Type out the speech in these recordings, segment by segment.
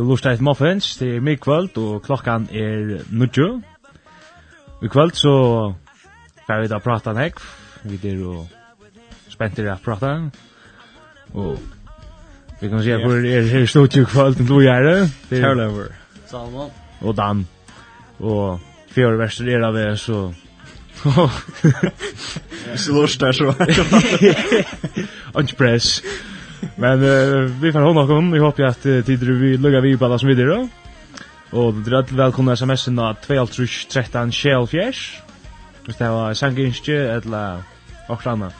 Du lustar et muffins, det er kvöld og klokkan er nudjo. I kvöld så får vi da prata nek, vi der og spenter at prata, og vi kan se hvor er her stort i kvöld, du og det. Terlever, Salman, og Dan, og fjør verster er av det, så... Hvis du lustar så... Antipress. Men uh, vi får hålla någon. Vi hoppas att uh, tider vi luggar vi på alla som vi då. Och det är välkomna sms'en att 2.13 Shell Fjärs. Hvis det var sanginskje eller okranna.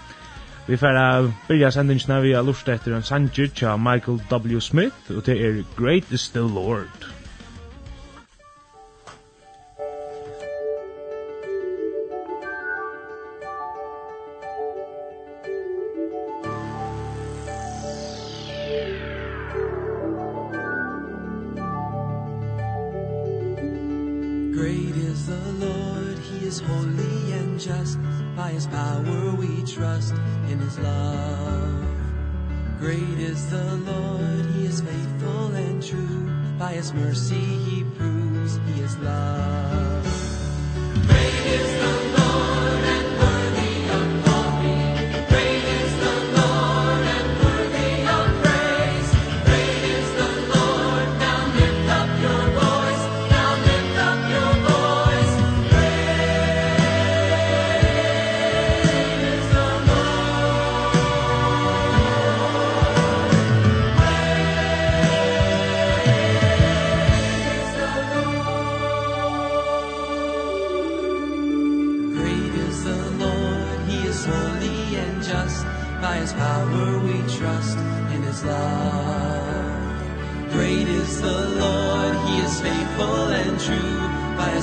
Vi får uh, byrja sendingsna vi har lust etter en sanger til Michael W. Smith og det er Great is the Lord. love Great is the Lord He is faithful and true. By His mercy He proves He is love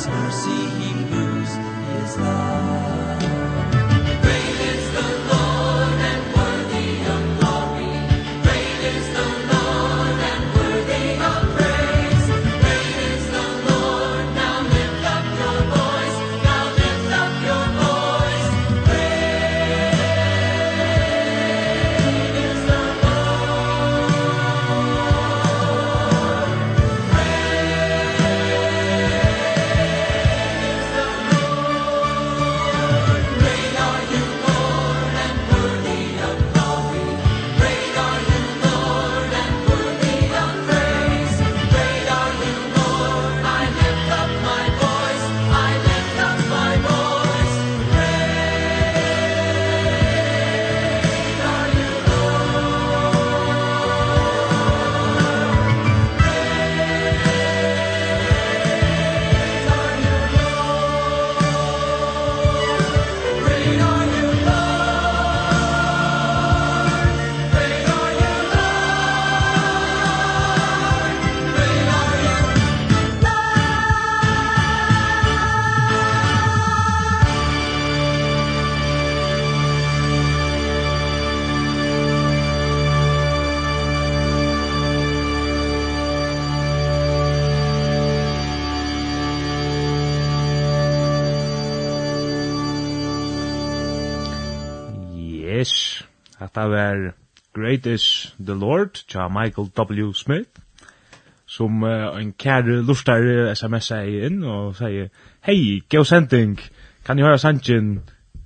mercy he moves his love det var Great is the Lord, tja Michael W. Smith, som uh, en kære lortare sms'a inn og sier, hei, gå sending, kan jeg høre sangen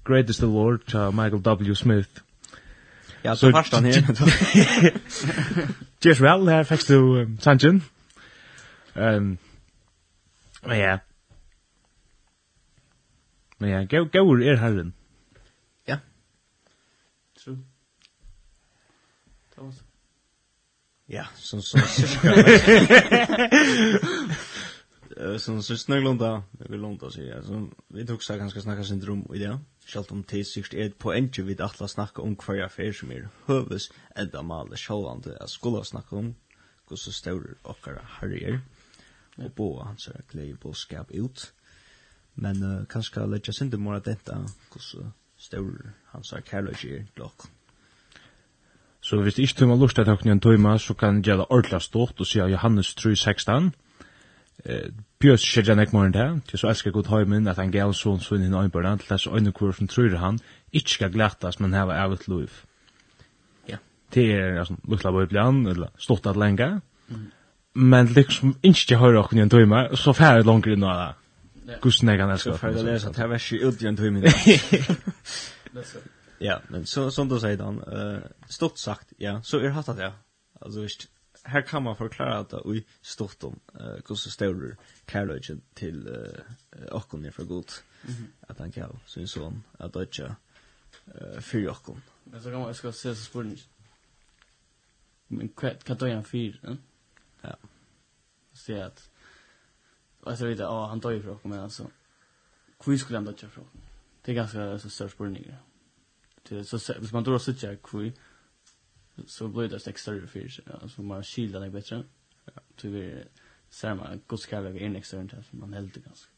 Great is the Lord, tja Michael W. Smith. Ja, så først han her. Cheers vel, her fikk du um, sangen. Um, men ja, men ja, gaur er herren. Ja, som så. Som så snäglunda, det vill lunda sig. Alltså vi tog så ganska snacka syndrom i det. Skalt om T6 är på enke vid att snacka om kvar affär som är hövs ända mal självande. Jag skulle snacka om hur så stor och harrier. Och på hans klei skap ut. Men uh, kanske lägga syndrom att detta hur så stor hans kärlek är dock. Så hvis det ikke tøyma lust at høkken en tøyma, så kan det det ordentlig stort og sier Johannes 3.16. Eh, Bjøs skjer jeg ikke morgen til, til så elsker god høymen at han gav sånn sånn inn i øynbørna, til dess øynekur som tror han, ikke skal glattas, men heva evet liv. Ja. Det er altså, lukla bøyblan, eller stått at lenge, men liksom ikke høyre høkken en tøyma, så færre langer inn av det. Gusten jeg kan elsker. Så færre lesa, det er ut i en tøyma. Let's go. Ja, men så som du säger då, eh stort sagt, ja, så är det hatat ja. Alltså visst här kan man förklara att vi stort om eh hur stor kärleken till eh och är för god. Att han kan så en sån att döcha eh för jag kom. Men så kan man ska se så spår Men kvad kan då en fyr, Ja. Se att alltså så vidare, ja, han tar ju för och men alltså hur skulle han döcha för? Det är ganska så stort spår Det så hvis man då så check för så blir det extra refresh alltså man skilda det bättre. Ja, vi ser man god skall vi en extra inte man helt ganska.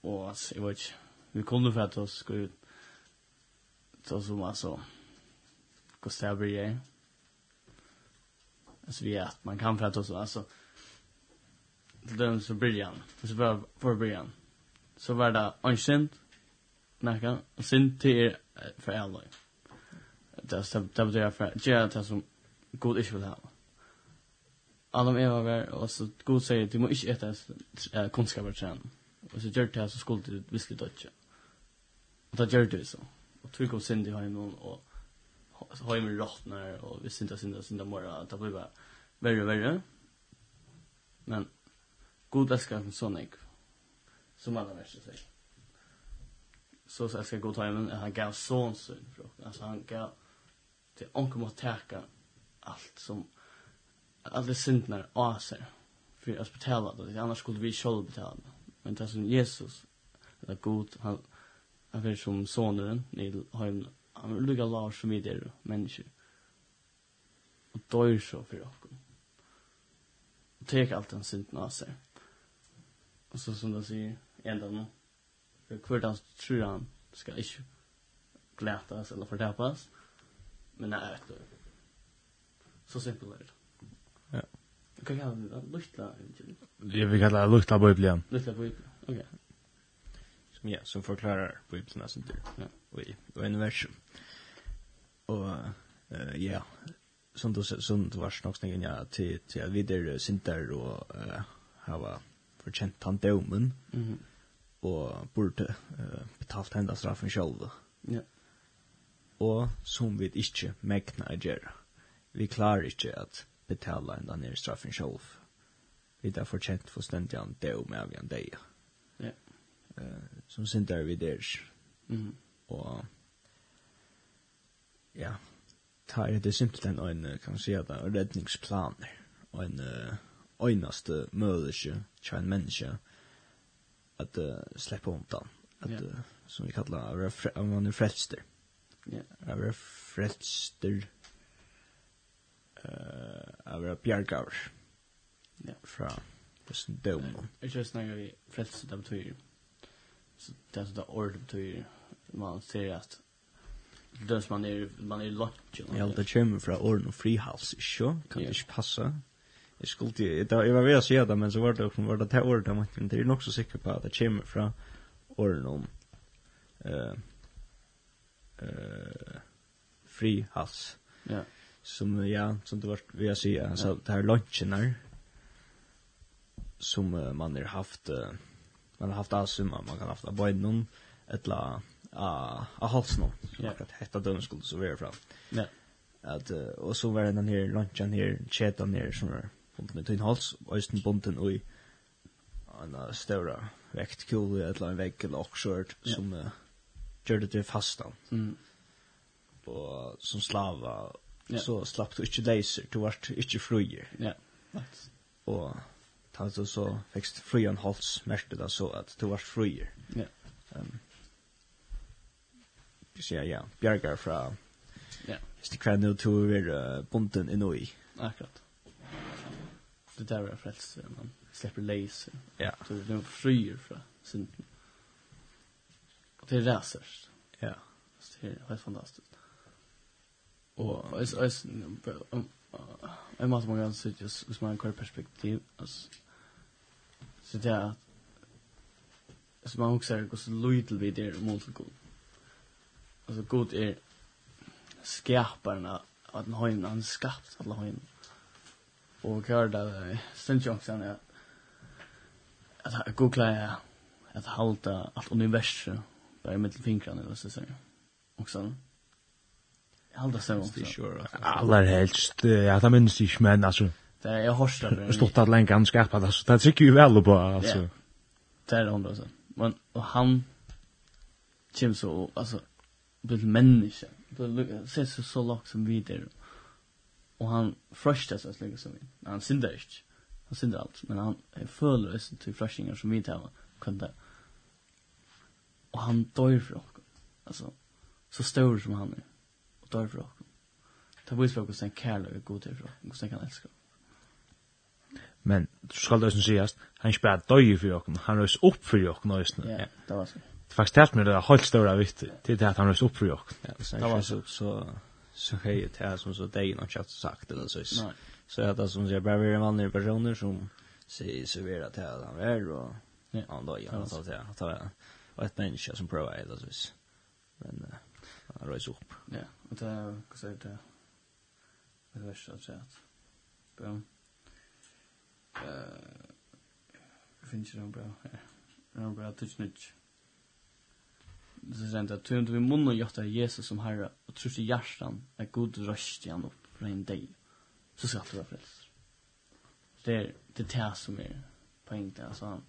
Och alltså jag vet vi kunde för att oss gå ut så som alltså Gustav Brie. Alltså vi att man kan för att oss alltså till dem så briljan. Så var för briljan. Så var det ancient. Näka. Och sen till för alla. Det är det betyder för jag det som god inte vill ha. Adam och Eva var och så god säger du måste inte äta kunskaper träna. Och så gör det så skulle du visst dödja. Och då gör det så. Och tog kom synd i hemmen och har ju hemmen rottnar och vi synda synda synda mora. Det blir bara värre och värre. Men god älskar som sån ägg. Som alla värsta säger så så ska gå ta men han gav son sin frukt. Alltså han gav till onkel att täcka allt som alla syndnar aser för att betala det annars skulle vi själva betala. Men det som Jesus eller god han han är som sonen i han vill lugga Lars som vi det människor. Och dör så för oss. Och tek allt den synden sig Och så som det säger ända nu kvartans tror han ska inte glätas eller förtapas. Men nej, vet du. Så simpelt är det. Ja. Jag kan kalla det lukta Jeg vil kalla det lukta bibeln. Lukta på okej. Okay. Som, ja, som förklarar bibeln som du. Ja. Och, och en versum. Och uh, ja, som du, som du var snacksningen ja, till, till vidare synder och uh, hava förtjänt han domen. Mm og burde uh, betalt henda straffen sjálva. Ja. Og som vi ikke mekna å gjøre. Vi klarer ikke at betala enda nere straffen sjálv. Vi er fortjent for stendig an og med av en deg. Ja. Uh, som sindar vi der. Mm. Og ja, tar det simpelthen en, kan si at en redningsplaner, en øynaste mødelse, til en menneske, att uh, släppa undan att yeah. uh, som vi kallar vara om man är frälster. Ja. Yeah. Vara frälster. Eh, vara bjärgaver. Ja. Fra hos dömen. Jag just när vi frälster dem till så det är så där ord betyder man ser att Döns man är man är lott. Ja, det kommer från orden och frihals, så kan det inte passa. Jag skulle det jeg var ved å si det men så var det også, var det det ordet men man er är nog så sikker på att det kommer från orden om eh eh fri hals. Ja. Som ja, som det var vi jag säger alltså det här lunchen her, som uh, man har haft uh, man har haft asumma man kan haft abainon etla a a halsno som ja. akkurat hetta døgn skulle så være fra. Ja. At uh, og så var den her lunchen her chetan her som var bunden med tøyn hals, og øysten bunden i en større vektkjole, et eller annet vekk eller okkjørt, som uh, gjør det til fastan. Mm. Og som slava, yeah. så slapp du ikke leiser, du vart ikke fruier. Ja, yeah. Og ta så så fikst fruier hals, merkte det så at du vart fruier. Ja. Yeah. Um, ja, ja, bjergar fra, ja. Yeah. Hvis det kvar nu tog vi bunden i noi. Akkurat det där är frälst man släpper leis. Ja. Så det är frier från och Det är räsers. Ja. Så det är helt fantastiskt. Och es es en massa man kan se just ur man kör perspektiv alltså så det är så man också är så lite vid det mot god. Alltså god är skärparna att han har han skapt alla har og kjør det stendtjongsen, ja. At jeg googla jeg at halda alt universet bare med fingrarna, hvis jeg sier. Og sånn. Jeg halda seg om det. Aller helst, ja, det minns ikke, men altså. Det er jeg hårsta. stod at lenge han skapet, altså. Det trykker jo vel på, altså. Ja, Det er det hundra, altså. Men, og han kjem så, altså, blir menneske. Det ser så så lagt som videre. Og han frustas seg slik som vi. Han synder ikke. Han synder alt. men han føler oss til frøstinger som vi tar kunde. Og han dør for oss. Altså, så stor som han er. Og dør for oss. Ta vis på hur kærlig är god til for oss. Hur sen elske oss. Men du skal det sies, han ikke bare døy for jokken, han røys opp for jokken også. Ja, det var så. Det er faktisk helt meg det er helt større viktig, det er det at han røys opp for jokken. Ja, det var så. Så så hej det här som så det är något jag sagt eller så. Så att det som jag bara vill vanliga personer som säger så vill att han är och han då gör han så att jag tar och ett människa som provar det så. Men han rör sig upp. Ja, och det är vad säger det? Det värsta att säga. Bra. Eh finns det någon bra här? Någon bra touch niche det är inte att du vi munna götta Jesus som herre och tror i hjärtan är god röst igen upp från en dig så ska du vara frälst. Det är det här som är poäng där. Alltså han,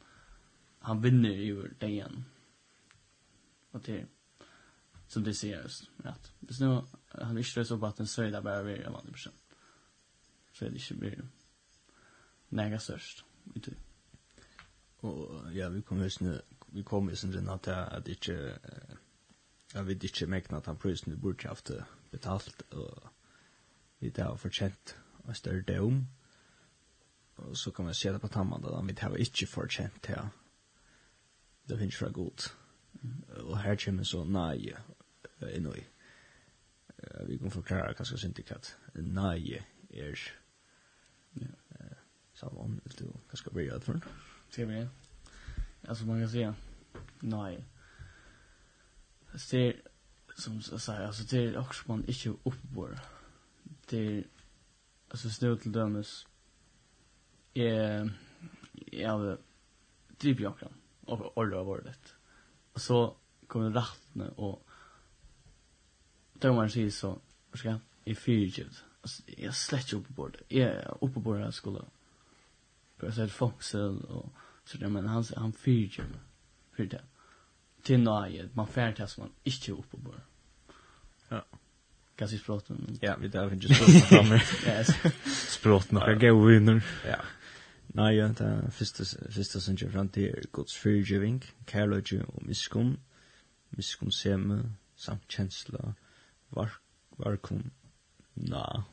han vinner ju dig igen. Och det är som det ser just. Att, hvis nu han inte så på att den så är det bara vi är vanlig person. Så är det inte blir näga störst. Och ja, vi kommer just nu vi kom i sin rinna til at ikke, jeg vet ikke mekna at han prøysen vi burde haft betalt, og vi det har fortjent en større om og så kan man se det på tamman, at han vi det har ikke fortjent til det finnes fra god. Og her kommer så nei, innoi. Vi kan forklare kanske syndikat. synes är nei er, Ja. Så om du, kanske skal vi for den? Vi gjøre? alltså man kan säga nej. Ser som jag säger alltså det är också man inte uppbor. Det är alltså snö till dömes är jag typ jag kan och ordra var det och så kommer rattne och dömaren säger så ska i fyrtjud alltså jag släcker upp på bordet. Jag är uppe på bordet skulle på så ett fångsel och så det men han han fyrger för det. Till nöje man färd som man inte uppe på ja. Kanske språten? Ja vi där finns just framme yes. Språten och gå vinner. Ja. Nej, ja, det första första som jag fram till Guds fyrgivning, kärlek och miskom, miskom sema, samt känsla, var, varkum, na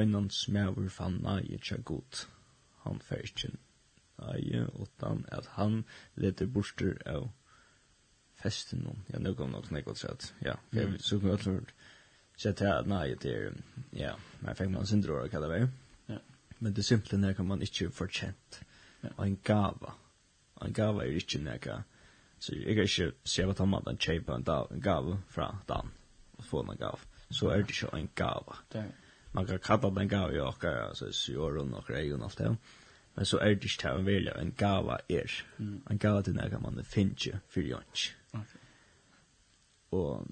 einan smæver fann nage tja god. Han fer ikkje nage, utan at han leter borster av festen hon. Ja, nu kom nok nekot sett. Ja, okay, mm. så kunne jeg Så sett her at nage til, ja, men fikk man sindre år, kallar vi. Ja. Men det simpelthen när kan man ikkje fortjent. Ja. Og en gava. Og en gava er ikkje nega. Så jeg kan ikkje se hva han den kjeipa en gava fra dan. Og få en gava. Så er det ikkje en gava. Det er man kan kalla den gav i okkar, altså sjåren og greien og alt det. Men så er det ikke til å velge en gava er. Mm. En gava til nega man finner for jons. Okay. Og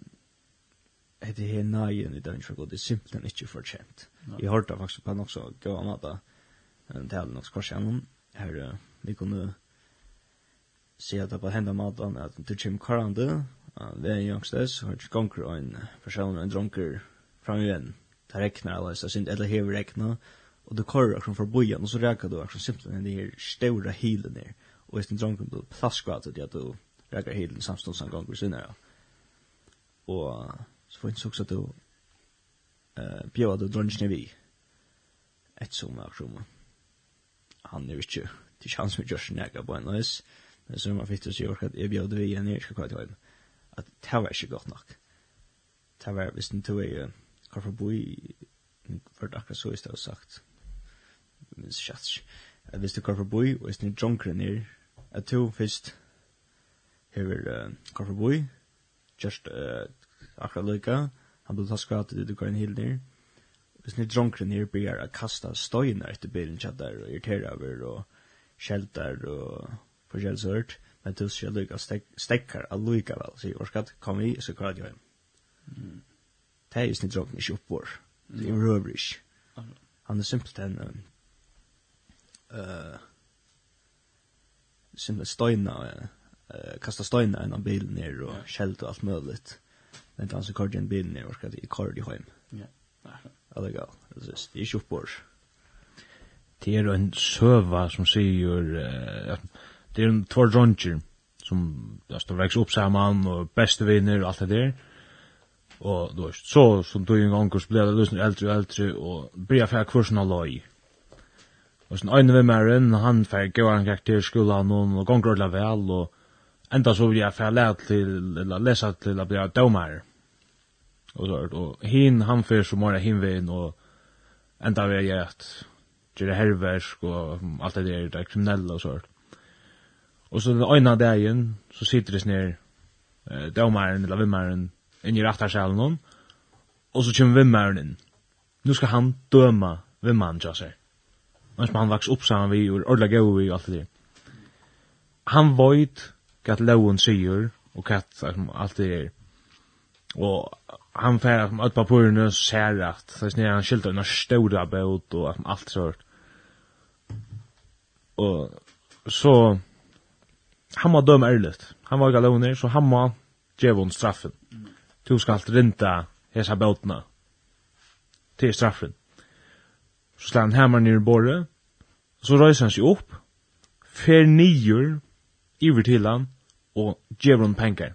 det her nøyen i den for god, det er simpelthen ikke fortjent. No. Jeg hørte faktisk på nok så gav han at en tale nok skors gjennom. Her, vi kunne se at det på hendene maten at det kommer karande, det er en jongstes, og det gonger og en person, en dronker fram i vennen det regnar eller så synd eller hever regna och det korrar från för bojan och så räkar du också simpelt den här stora hilen där och istället drunk på plaskvat det då räkar hilen samstånd som gång sen ja och så får inte så att du eh bjöd du drunch vi ett som var som han är inte till chans med Josh Naga på en lös men så man fick det så att jag bjöd vi en ner ska kvar till att det var inte gott nok det var visst inte tog akkurat forbi, for det akkurat så i stedet sagt, men det er at hvis du går forbi, og hvis du dronker ned, at du først hever uh, går forbi, just uh, akkurat lykka, han blir taskra at du går en hel ned, hvis du dronker her blir jeg kasta støyna etter bilen, kjattar og irriterer over, og kjeltar og forskjellsørt, men du skal lykka stekkar allukka vel, så jeg orskatt, kom vi så kvar jeg hjem. Mm det er snitt drakk ikke oppår. Det er røver ikke. Han er simpelt en... uh, simpelthen støyna, uh, kasta støyna enn av bilen ner og yeah. skjelt og alt mulig. Men han som kørte en bil ner og skjelt i kord i heim. Ja. Alle gal. Det er ikke oppår. Det er en søva som sier uh, det er en två dronjer som står veks opp sammen og beste vinner og alt det der. Mm Og du vet, så som du en gang ble det løsner eldre og eldre, og blir jeg fyrir kursen av loj. Og sånn, øyne ved meg inn, han fyrir gøy en karakter i skolan, og gonger ordla vel, og enda så vil jeg fyrir lære til, eller lesa til å bli dømer. Og så, og hin, han fyrir så mora hinvein, og enda vi er at gjøre herversk, og alt det der, det er kriminelle og sånt. Og så den øyne dagen, så sitter det ned, dømeren, eller vimmeren, inn i rættarsalen hon, og så kommer vimmaren inn. Nu skal han døma vimmaren tja seg. Mens han vaks opp sammen vi, og ordla gau vi, og alt det der. Han void hva loven sier, og hva alt det der. Og han fer at ut på purene og ser at, så er han skilta unna stóra bøt og alt sånt. Og så, han må døma ærligt. Han var ikke alone, så han må djeva straffen du skal rinda hesa bøtna til straffen. Så slår han hemmer ned i bordet, så røyser han seg opp, fer nyer iver til han, og gjev hon penger.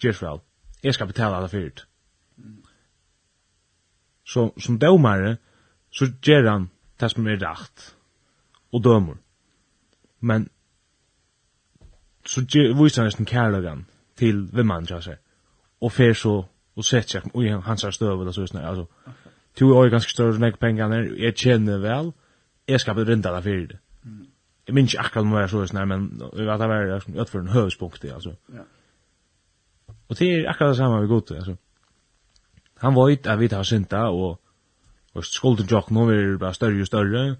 Gjev vel, jeg skal betala det fyrt. Så som dømare, så gjer han det som er rakt, og dømer. Men, så viser han nesten kærlagan til vimman, ja, seg og fer så og sett seg i hans støv eller så sånn altså to år ganske større nek pengene jeg kjenner vel. Jeg skal rinda der for det. Jeg minns ikke akkurat noe jeg så sånn men jeg vet det var utfor en høvespunkt altså. Ja. og det er akkurat det samme vi godt altså. Han var ut at vi tar synta og og skulden jokk nå er bare større og større.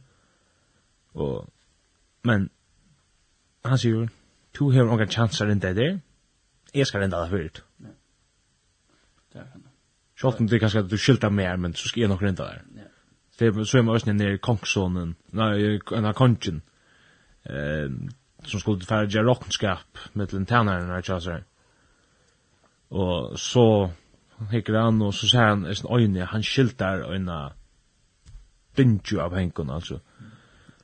Og men han sier du har noen chanser rinda der. Jeg skal rinda der for det. Sjalt om det er kanskje at du skiltar mer, men så skal jeg nok rinda der. Ja. Så er man også nere i kongssonen, nei, en av kongen, eh, som skulle fære gjøre råkenskap med den tænaren her, tjassar. Og så hikker han, og så ser han, i sin øyne, han skiltar øyne, dindju av henkun, altså. Mm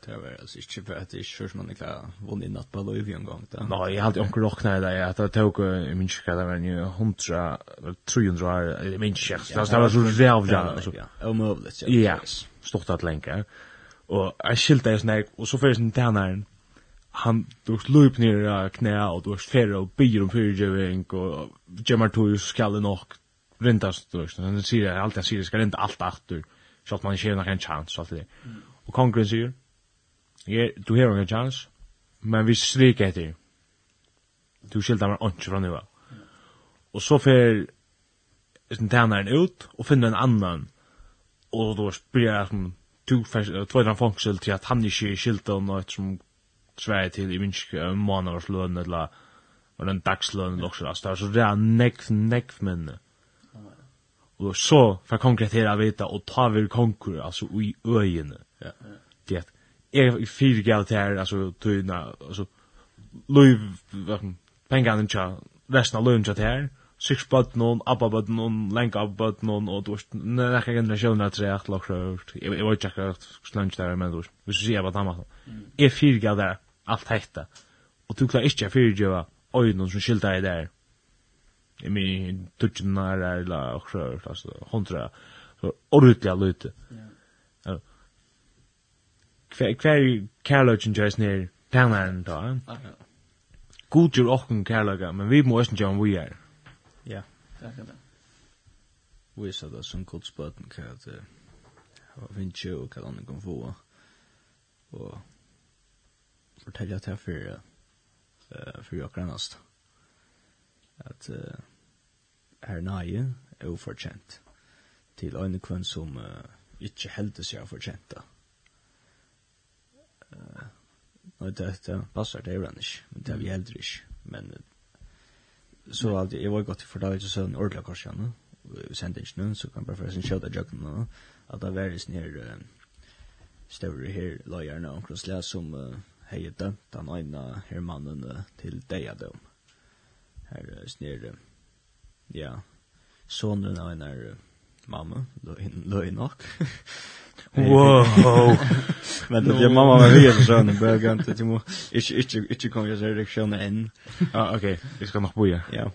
Det var alltså inte för att det är kör man är klar vann in att på löv en gång där. Nej, jag hade onkel rockna där att jag tog i min kika där men ju 100 300 i min kika. Det var så jävla alltså. Omöjligt. Ja, stort att länka. Och jag skilte jag snack och så försen tärnaren. Han då slup ner i knä och då sfära och byr om fyrjöving och gemmar tog skalle nog rentast då. Sen säger jag alltid att jag ska renta allt åter. Så att man inte har någon chans så att det. Och kongren säger Jeg, du har en chans, men vi stryker etter. Du skilder meg ikke fra nivå. Og så fer sin tænaren ut og finner en annan. Og då blir jeg som du tvær fangsel til at han ikke er skilt av noe som svær til i minsk månedersløn eller og den dagsløn eller også. Så det er nekv, nekv minne. Og så får konkretera vita og ta vir konkur, altså i øyene. Ja, ja er fyrir galt här altså, tøyna, altså, löv pengar den cha resten av lunch här six bot non abba bot non lenk abba bot non og du veist, nekka kan själv tre, at lokk lock jeg jag vet jag att lunch der men då vi ser vad han har är fyra galt där allt hetta og du klarar inte oi, geva oj någon som skiltar där i min tutchen nära la och så alltså hundra så ordentliga lite. Ja hver kærløgjen gjøres ned tænaren da. God gjør okken kærløgja, men vi må også gjøre om vi er. Ja, det er det. Vi sa det som god spøten hva at det var jo og hva andre kan få og fortelle at jeg fyrir fyrir akkurat næst at uh, her nøye er ufortjent til øyne kvann som uh, ikke heldig seg fortjent da. Och det det passar det ibland inte. Men det är vi äldre inte. Men så allt jag var gott för det så en ordla kors igen. Vi sent inte nu så kan bara förresten köta jag nu. Att det är ner större här lojar nu och krossla som hejde den ena hermannen till dig då. Här snär ja sonen av en mamma då in då nok Wow. Men det mamma med vi helt sån i början att jag måste inte inte inte kom jag säger reaktionen än. Ja, okej. Vi ska nog boja. Ja.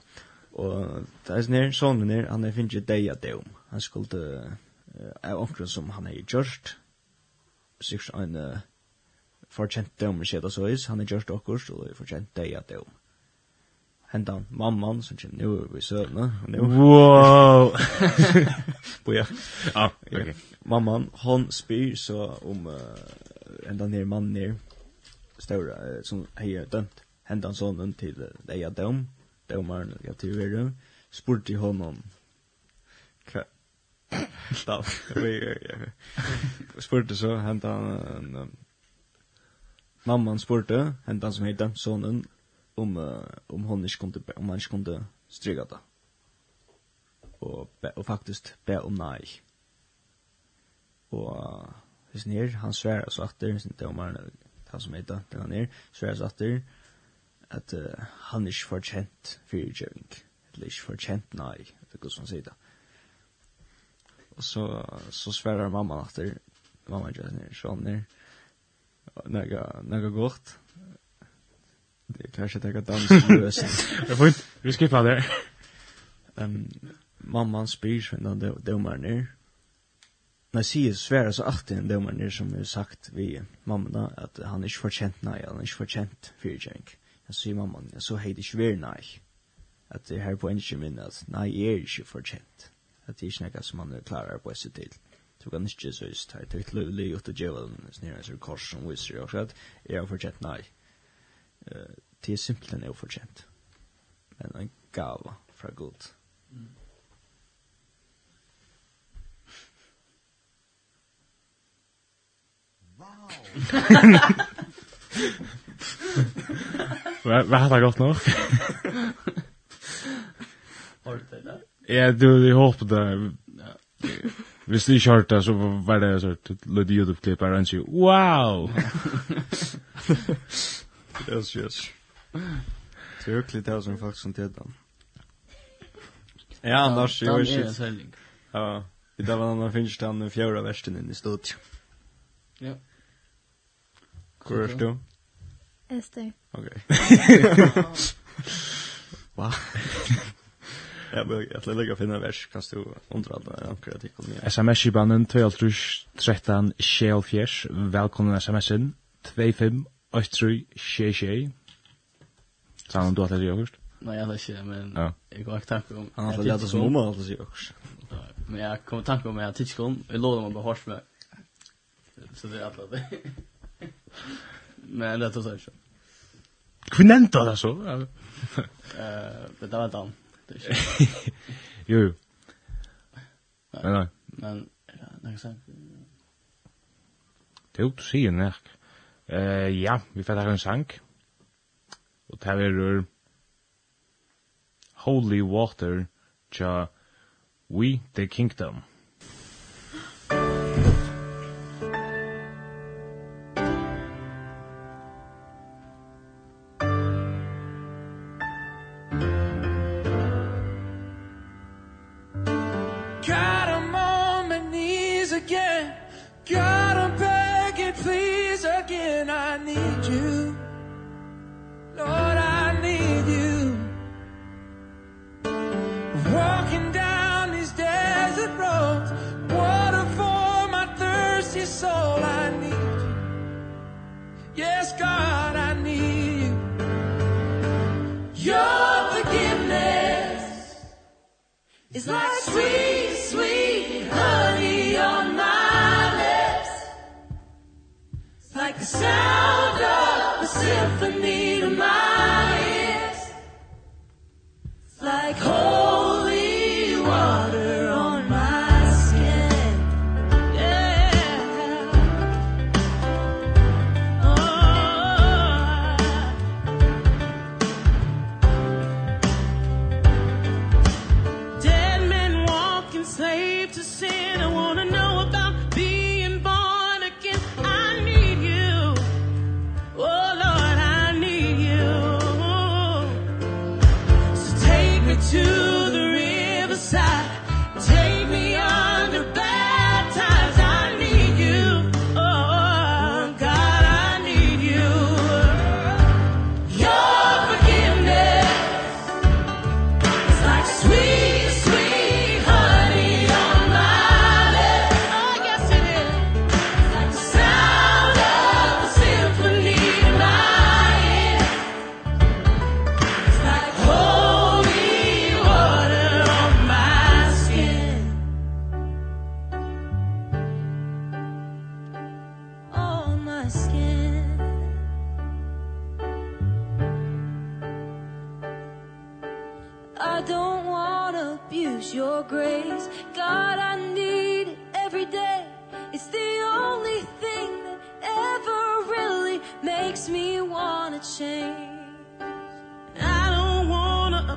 Och det är när sonen är han finns ju dig att dom. Han skulle av onkel som han är just Sig en förtjänt dom så är han är just också så förtjänt dig att dom hända mamman som kjem nu i Nu. Wow! Boja. Ja, okej. Mamman, hon spyr så om uh, hendan ner mann ner. Stora, uh, som hei dømt, hendan sonen til uh, leia døm, dømaren, ja, til veru, spurte honom, hva, da, spurte så hendan, Uh, mamman spurte, hendan som hei dømt sonen, om uh, om hon inte kunde om han kunde stryka det. Och och faktiskt be om nej. Och uh, det han svär så att det inte om han som heter den han ner svär så att det att uh, han är förtjänt för utgivning. Det är förtjänt nej det går som säger. Och så så svärar mamma att det mamma gör ner så ner Nega nega gott Det kanske jag tar dans lös. Jag får vi skippar det. Ehm mamman spyr sen då domaren ner. När sig är svär så att den domaren ner som har sagt vi mamma då att han är inte förtjänt nej, han är inte förtjänt för jänk. Jag säger mamman, jag så hejde svär nej. Att det här på en minne att nej är ju förtjänt. Att det är snäcka som man klarar på sig till tog kan inte så just her, tog til å le ut og djevelen, snirra en kors som viser jo, att jeg har fortjent nei eh det är simpelt en oförtjänt. Men en gåva fra Gud. Wow. Vad vad har gått nog? Har det där? Ja, du jag hoppas det. Hvis du ikke hørte så var det sånn, lød YouTube-klipp her, og han wow! Yes, yes. Det är ökligt det som folk som tittar. Ja, Lars, jag är shit. Ja, i dag var han finns den fjøra värsten inn i studion. Ja. Hvor er du? Ester. Okej. Va? Jag vill jag lägger finna vers kan du undra det, anker att jag SMS i banden 12 13 24 välkomna SMS 25 83 66. Sannan du att det är Nej, jag vet inte, men ja. jag går inte tanke om... Han har lärt som om allt det också. Men jag kommer tanke om att jag tidskom, om, jag låter mig bara hårs med. Så det är allt det. Men det tar sig inte. Kvinnenta det så? Det där var inte han. Jo, jo. Men nei. Men, jag kan säga... Det är ju inte att nek. Eh, ja, vi får ta en sang. Og ta verur Holy Water, tja We the Kingdom. again I need you. Lord I need you. Walking down these desert roads Water for my thirsty soul I need you. Yes God I need you. Your forgiveness Is like sweet sound of a symphony to my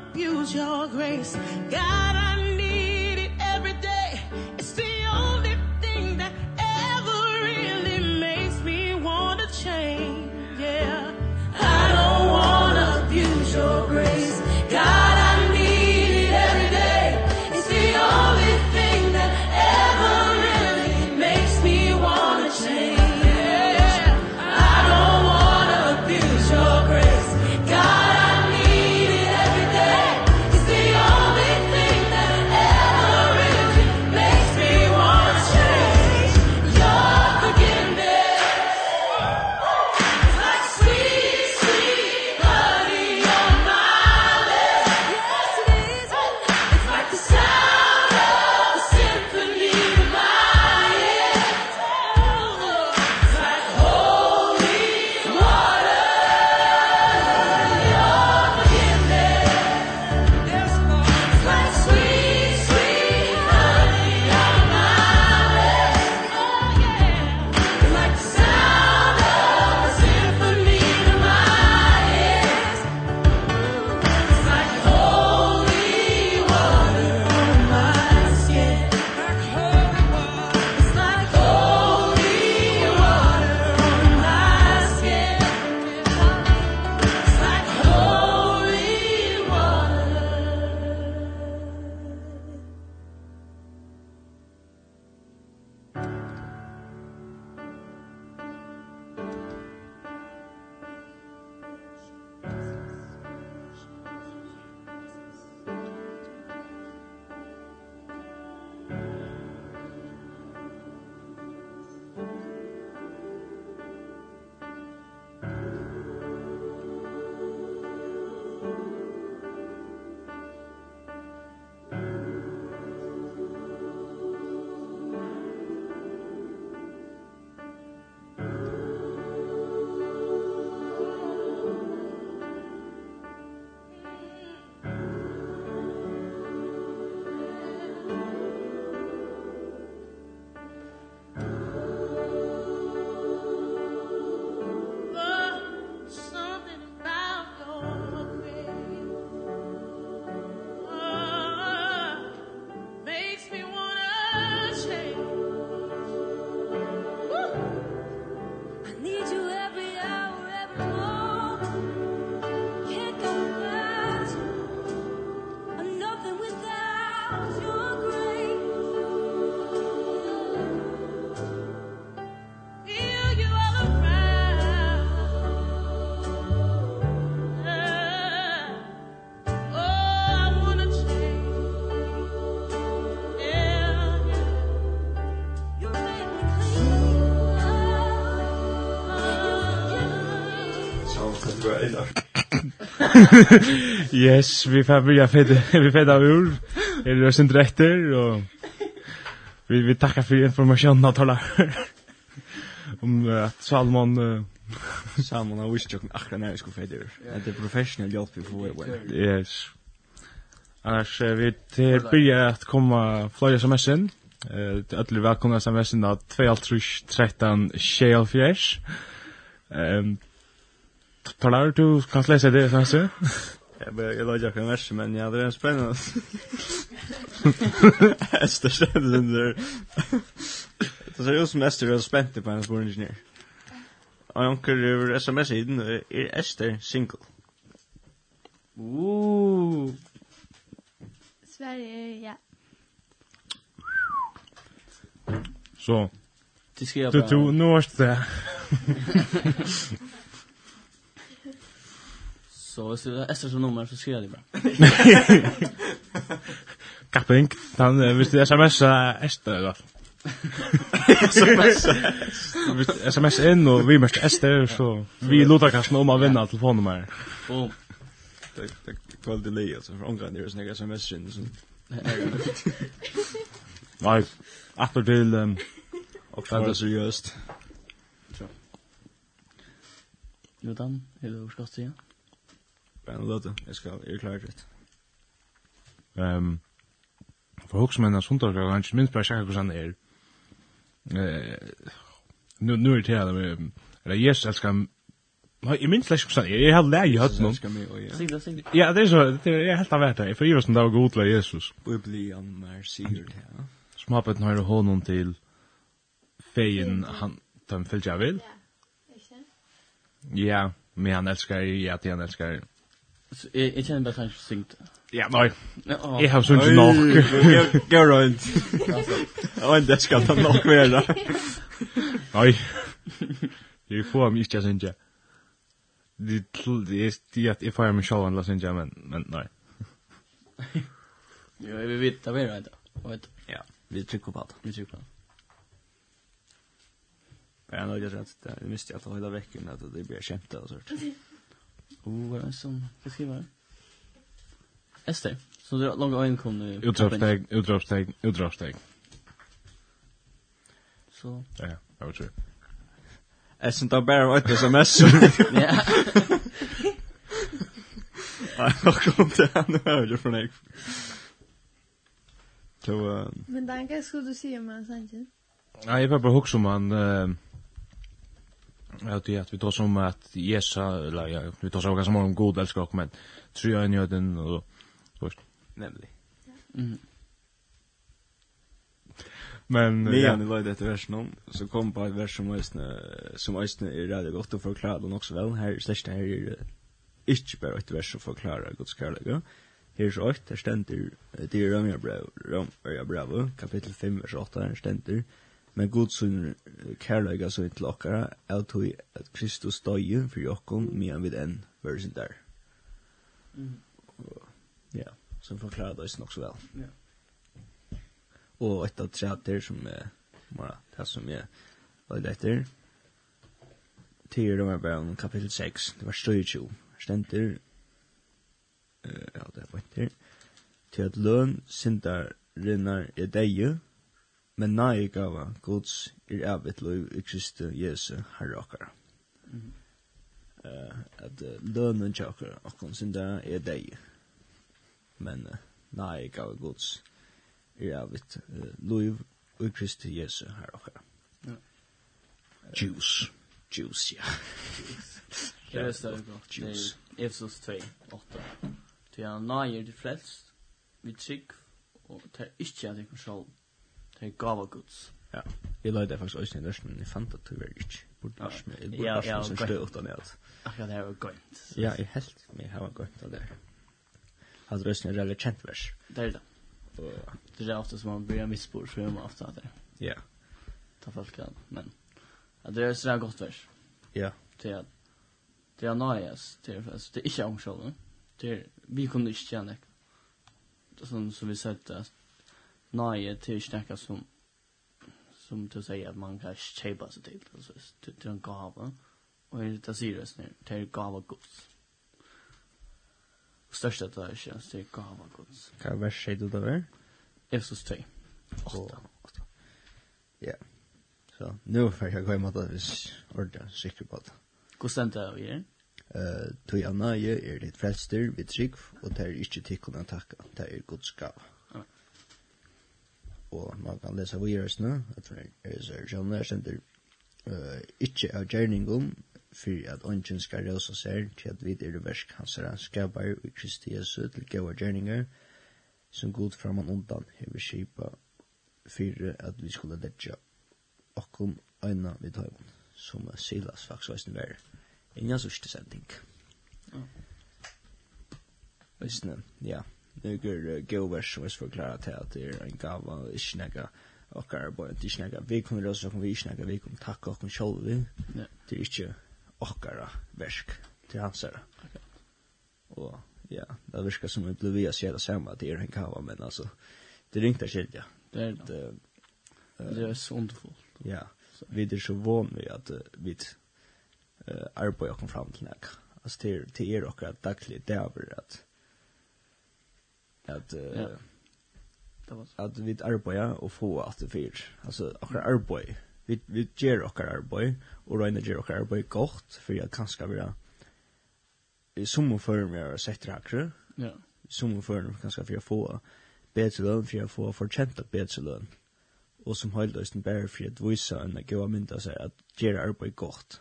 abuse your grace. God I yes, vi får börja feta, vi feta av ur. Är det rösten rätter och vi, vi tackar för informationen att tala. om uh, att Salmon uh, Salmon har visst jocken akra när jag skulle feta ur. Att det är professionell hjälp vi får. Yes. Annars uh, vi till börja att komma flyga sms'en. Eh, öll välkomna sms'en av 2.13.24. Ehm, Talar du kan läsa det kanske? Jag börjar jag lägger kan vers men ja det är spännande. Ester kändes den där. Det ser ut som Ester är spänd på hans borgingenjör. Och jag kan över sms i den är Ester single. Ooh. Sverige ja. Så. Du ska jag. Du nu är det. Så hvis det er Esther som nummer så skriver jeg det bra. Kapping. Han hvis det SMS Esther eller vad? SMS. Visst SMS inn, og vi måste Ester, så vi låter kanske om å vinna telefonnummer. Boom. det det kväll delay alltså för ångrar det är snägga SMS så. Nei, Efter til... ehm och det seriöst. Jo, dan, hele overskast igjen bara en låt. Jag ska är klar det. Ehm för Hawksmen sundar jag inte minst bara säga hur han är. Eh nu nu är det här eller yes jag ska Nej, jag minns ikke också. jeg har lärt jag hört någon. Ja, det er så. Det er helt av hvert, det. För jag som det var god til Jesus. Biblian mer sigurd ja. Som har bett høyre hånden til feien, han tar en fyllt jag vill. Ja, men han älskar ja, att han älskar Jeg, jeg kjenner bare kanskje syngt. Ja, nei. Jeg har sunnet nok. Gå rundt. Og det skal ta nok være. Nei. Jeg får ham ikke synge. Det er det at jeg får meg selv annet synge, men, men nei. Jo, jeg vil vite hva det er. Ja, vi trykker på det. Vi trykker på det. Men jag har nog rätt, jag visste att jag höll veckan att det blir kämpa och sånt. Oh, vad är det som ska skriva här? Ester. Så det är långa ögon kom nu. Utropsteg, utropsteg, utropsteg. Så. Ja, jag vet inte. Jag syns inte bara ett sms. Ja. Jag kom till henne och hörde från dig. Så, Men Danka, skulle du se om han sanns? Nej, jag bara huxar om han... Uh, Ja, det är att vi tar som att Jesa, eller ja, vi tar som ganska många om god älskar men tror jag en gör den och först. Nämligen. Mm. Men ja, det var det versen om så kom på ett vers som ösne som ösne är rätt gott att förklara den också väl här slash här är inte bara ett vers som förklarar Guds kärlek. Här är så ett där ständer det är Romarbrev, Romarbrev kapitel 5 vers 8 där ständer men god sunn kærleika så til okkara er tog at Kristus døye for okkom medan vi den versen der. Mm. Ja, som forklarer det nok så vel. Ja. Og et av treter som er, bara, det som er var etter, til de var bare om kapittel 6, det var støytjo, stenter, uh, ja, det var ikke til, til at løn, sindar, rinnar, er deie, men nei gava Guds er avit lov i Kristi Jesu herre okkar. Mm. Uh, at uh, lønnen til okkar okkar sin der er deg. Men uh, nei gava Guds er avit uh, lov i Kristi Jesu herre okkar. Ja. Juice. Juice, ja. Juice. Det er større godt. Juice. Efesos 2, 8. Til han naier de frelst, vi trygg, og det er ikke at jeg kan sjålve Det er gava guds. Ja. Jeg løyde faktisk også i norsk, men jeg fant at du var ikke. Burde norsk, men jeg burde norsk som støy utan i alt. Akkurat det her var gøynt. Ja, jeg helt med her var gøynt av det. Hadde røsten er veldig kjent vers. Det er det. Det er ofte som man blir misbor, så gjør man ofte at det. Ja. Ta folk an, men. Det er sånn godt vers. Ja. Det er det er nøyes, det er faktisk, det er ikke omkjølende. Det er, vi kunne ikke tjene, sånn som vi sa det, Nej, det är inte något som som du säger att man kan köpa sig till. Alltså, det är en gava. Och det är det nu. Det är gava gods. Och största det är känns det är gava gods. Kan vers säger du det där? Efsos 2. 8. Ja. Så nu får jag gå emot det hvis ordet sikker på det. Hvor stendt det vi er? Uh, Tog jeg nøye er ditt frelster, vi trygg, og det er ikke tikkene takka, det er gods gava og man kan lesa virusene, at det er så sånn der stender uh, ikke av gjerningen, for at ånden skal røse seg til at vi er det versk hans er skabar og Kristi Jesu til gode gjerninger, som god framan undan hever skipa for at vi skulle letja okkom øyna vid høyvun, som Silas faktisk veisne var Inga sørste sending. Ja. Østene, ja några govers som er förklara til at det er en gava och inte några och är bara ikke några vi kommer då så vi ikke några vi kommer tacka och själva vi. Det er ikke åkara versk til hans her og ja det verkar som vi blev via sig samma det er en gava men altså det ringta skilt ja. Det er det. Det är så underfullt. Ja vi er så van vid att vi eh arbetar kom fram til näka alltså det är det är och att dagligt det är att uh, ja. at vi arbeider og få at det fyrs. Altså, akkurat arbeid. Vi vi gjør och arbeid, og rena gjør och arbeid godt, for jag kan ska vara i summa för mig har sett det Ja. som för mig kan å för få bedre lön for jag får förtjänta bedre lön. Og som höjdlösten bär för att visa en goda mynda seg at göra arbeid godt.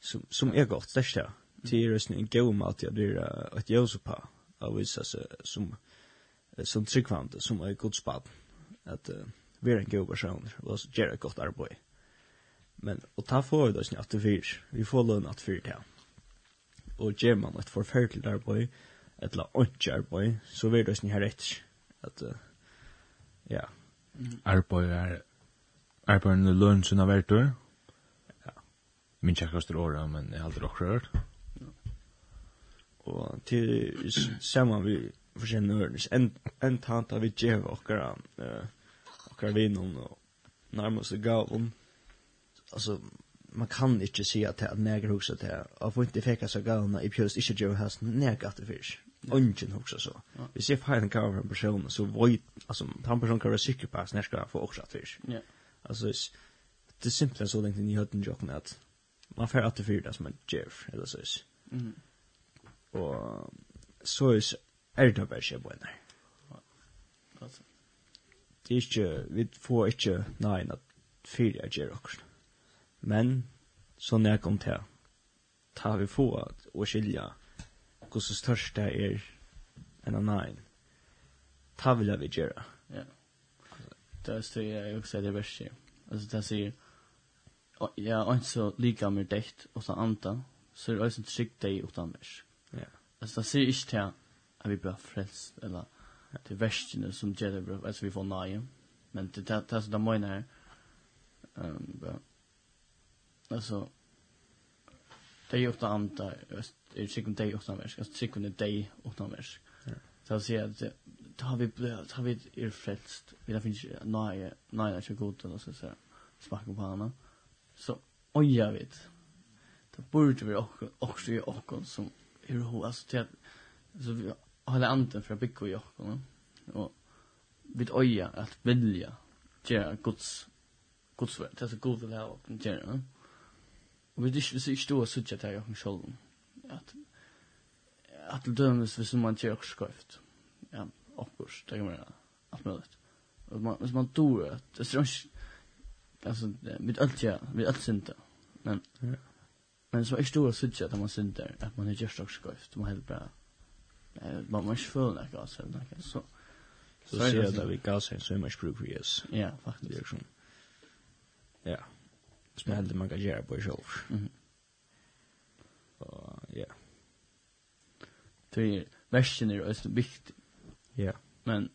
Som, som er godt, det er ikke det. Det är en god mat att göra ett josepa å vise seg som som tryggvande, som er god spad at uh, vi er en god person og så gör ett godt arbeid. men og ta får det snart att fyr, vi får lön att fyr til. Og gjør man et forferdelig arbeid, et la onche arbeid, så vi det her rätt at, uh, ja Arbeid er, arbeid er lön som är värt Ja. Min kjekkast er åra, men jeg har aldri aldrig rört og til saman vi forskjellige nørnes, en, en tant av vi djev okkara, uh, okkara vinon og nærmest gavon, altså, man kan ikke si at det er neger hoksa til, og for ikke fekka seg gavna i pjøst ikke djev hans neger at det fyrst, ungen hoksa så. Hvis jeg feir en gav gavna en person, så void, altså, han person kan være sikker på hans neger for hoksa at fyrst. Yeah. Altså, det er simpelthen så lengt inn i høyden jokken at man fer at det fyrst, som man djev, eller så, Mm og så er det bare ikke bøyne. Det er ikke, vi får ikke nein at fire er gjør okkur. Men, sånn jeg kom til, ta vi få at å skilja hvordan størst det er enn nein. Ta vil jeg vi gjøre. Ja. Det er styrir jeg også det verste. Altså, det sier, ja, og så lika mer dekt og så anta, så er det også en trygg deg utan vers. Ja. Alltså det ser inte till att vi blir frälst eller till västgene som gör det bra, alltså vi får nej. Men det det det som de menar här. Ehm bara alltså det är ju ofta andra det är ju sekund dag ofta vers, alltså sekund dag ofta vers. Ja. Så att säga att då har vi blivit har vi er frälst. Vi har finns nej nej det är gott Och så så smaka på henne. Så oj jag vet. Det borde vi också också som hur hur alltså till att så vi håller anden för att bygga jag och vid öja att vilja göra Guds Guds verk så god vill ha och göra och vi det är ju stor så att jag kan själv. Att att dömas för som man gör skrift ja och det kan man att möjligt. Och man hvis man tror att det är alltså med allt ja med allt synda men ja. Men så är stora sudja att man synder att man är just också skövt. Man helt bra. Man måste få den här gasen. Så så så ser jag att vi gasen så mycket bruk vi är. Ja, faktiskt. Ja. Som jag hade man kan göra på själv. mhm Och ja. Det är värsten är också viktig. Ja. Men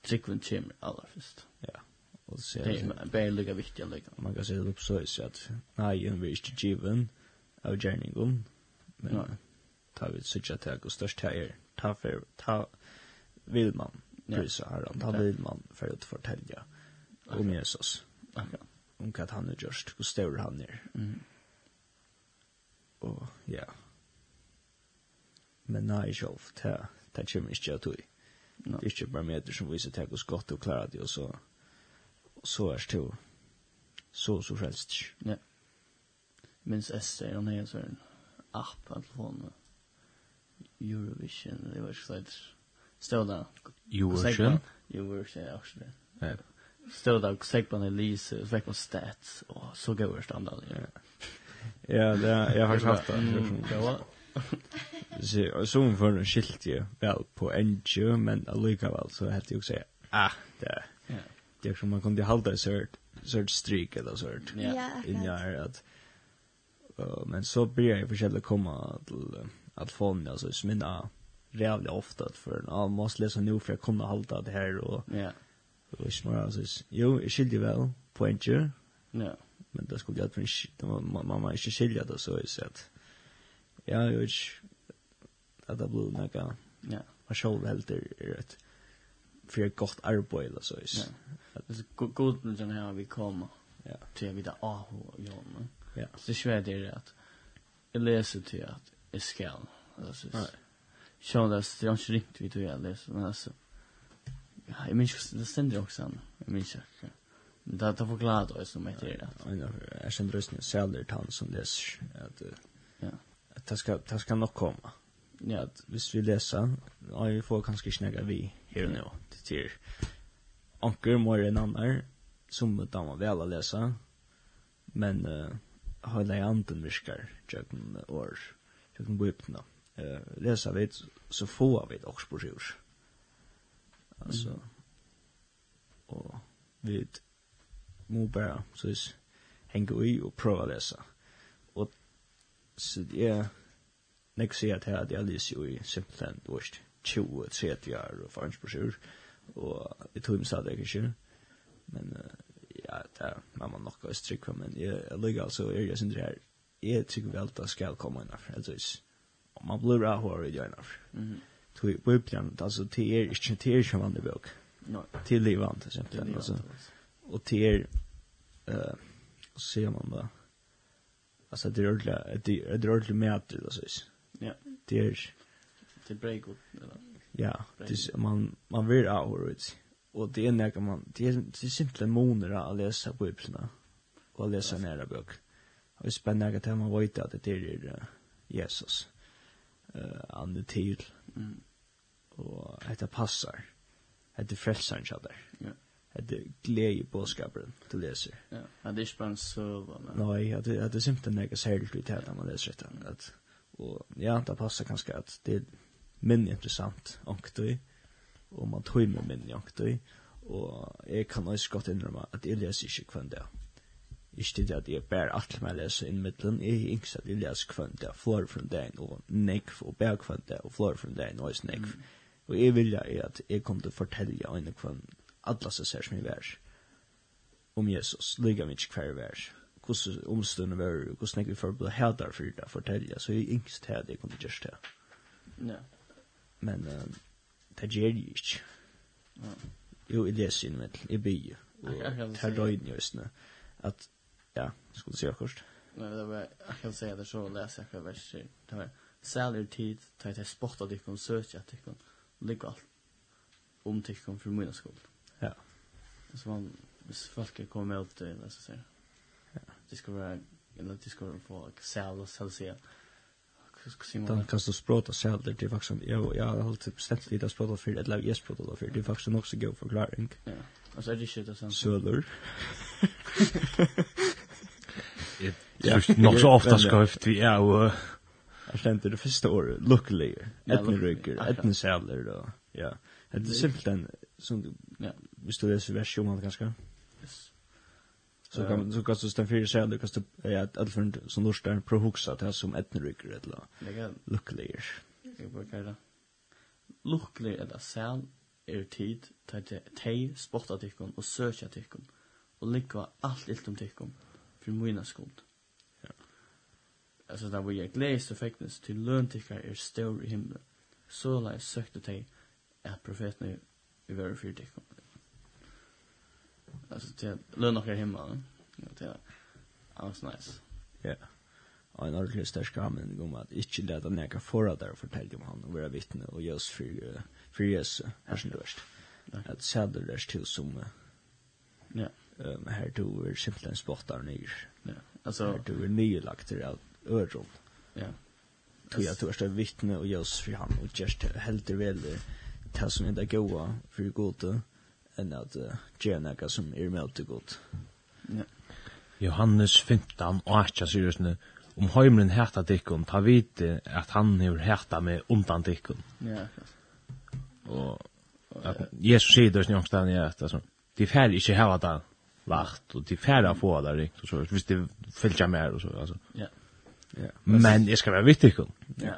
tryckven kommer allra först. Ja. Och så är det bara lika viktiga lika. Man kan se det upp så att nej, vi är inte given. Mm av gjerningen, men no. ta vi sutja til det størst til er, ta, fer, ta vil man prisa herran, ta vil man for å fortelle om Jesus, Akkurat. om hva han er gjørst, hvor stor han er. Mm. Og ja, men nei, sjolv, ta, ta kommer ikke at tog. no. det er ikke bare parameter som viser til hvordan godt du klarer det, og så, så er det jo, så, så frelst. Ja. Yeah minns Esther, hon har en sån app på telefonen. Eurovision, det var ikke där. Stod där. Eurovision? Eurovision, ja, också det. Ja. Stod där, säg på en Elise, säg på stats, och så går det standard. Ja, det är, jeg har faktiskt haft det. var. Så som för en skilt ju väl på NG men allikevel så hade jag säga ah det det som man kunde hålla så så streak eller så. Ja. In jag att Och, men så börjar jag försöka komma till att få mig alltså sminna jävligt ofta för jag måste läsa nu för jag kommer att hålla det här och ja. Yeah. Och smör alltså. Jo, jag skiljer väl på en tjur. Ja. Men det skulle jag inte mamma inte skilja det så i sätt. Ja, jag vet att det blir några ja. Man själv helt är rätt för ett gott arbete eller så. Ja. Det är god när vi kommer. Ja. Till vi där. Ah, ja. Ja. Så svär det att Jag läser till att jag ska. Alltså. Sjön där det är inte riktigt vi tror jag läser. Men alltså. Ja, jag minns det ständer också. Jag minns det. Men det har förklarat oss som heter det. Ja, jag jag känner rösten jag säljer han som läser. Att, ja. Att det ska, det ska nog komma. Ja, att hvis vi läser. Ja, vi får kanske snäga vi här nu. Det till anker mer än annan som man väl att läsa. Men uh, hela anden viskar jökn år jökn bibeln eh läsa vi så få vi också på sjurs alltså och vi må bara så is hänga i och prova läsa och så det är nästa at att här det är ju i simpelthen dåst 20 30 år og fanns på sjurs och det tog mig så där kanske men ja, det er man må nok også for, men jeg jeg ligger altså, jeg er synes det her, jeg tykker vel at det skal komme innenfor, altså, og man blir av hår i det innenfor. Tog på uppdragen, altså, det er ikke, det er ikke vanlig bøk. Det er livant, simpelthen, altså. Og det er, uh, så ser man da, altså, det er ordentlig, det er ordentlig med at det, altså, Ja. Det er, det är break eller? Ja, det man, man vill ha hår i det. Og det er nekka man, det er, det er simpelthen moner å lese bøyblene, og å lese nære bøk. Og det er spennende nekka man vet at det er Jesus, uh, han er til, mm. og dette passar, dette frelseren kjallar. Ja. Det glede påskaperen du leser. Ja, det er ikke bare en men Nei, det er simpelthen ikke særlig ut her når man leser det. At, og ja, det passar kanskje at det er mindre interessant omkring og man tog med min jaktig, og jeg kan også godt innrømme at jeg leser ikke hver dag. Ikke til at jeg bærer alt med jeg leser inn middelen, jeg er ikke at jeg leser hver dag, flår fra dagen, og nekv, og bærer hver dag, og flår fra dagen, og også nekv. Og jeg vilja er at jeg kom til å fortelle øyne hver alle som ser som jeg vær om Jesus, lyga ikke hver vær, hvordan omstående vær, hvordan jeg vil forberedt hædar for det, fortelle, så jeg er ikke til at jeg kom til å gjøre det. Ja. Men, uh, det gjør jeg ikke. Jo, jeg leser inn med, jeg byr, og det er røyden i østene, at, ja, skulle du si akkurat? Nei, det var, jeg kan si det så, leser jeg akkurat verser, det var, særlig tid, tar jeg spott av dikken, søker jeg dikken, ligger alt om dikken for min skole. Ja. Så man, hvis folk kommer ut, det er det som sier. Ja. Det skal være, eller det skal få særlig, særlig, særlig, den kan du språta sälder det är faktiskt jag jag har alltid bestämt lite att språta för eller jag språta för det är faktiskt så god förklaring. Ja. Alltså är det shit alltså. Söder. Ja, nog så ofta skrift vi är och Jag stämde det första året, luckily, etnirygger, etnisälder då. Ja, det är simpelt en, som, ja, visst du läser vers 20 kanske? Yes så kan så kan du stå för sig det kostar ja att allt som norsk där pro huxa det som etnrycker eller luckily. Jag brukar kalla. Luckily eller sal er tid til te sporta tikkun og søkja tikkun og likva allt ilt om tikkun for mina skuld. Ja. Altså da vi er gleist og feknes til løn tikkar er stor i himmelen. Så la jeg søkte te at profetene i verre fyrir tikkun. Alltså till lön och hemma. Ja, till alls nice. Ja. Och en ordentlig störst kramen om att inte leta näka förra där och fortälla om han och våra vittne och just för, för Jesus. Här som det värst. Att säga det till som ja. Um, här tog vi simpelthen spottar nyr. Ja. Alltså, här du vi nylagt till allt öron. Ja. Tog jag törsta vittne och just för han och just helt väl det som inte det goa för gode enn at uh, gjøre noe som er med til godt. Ja. Johannes 15, og ikke sier om heimren heta dikken, ta vite at han har heta med undan dikken. Ja, Og at Jesus sier det snakk i jeg, at altså, de færre ikke hava det lagt, og de færre få det rikt, og så, hvis de fylgja mer, og så, altså. Ja. Ja. Men jeg skal være vitt dikken. Ja,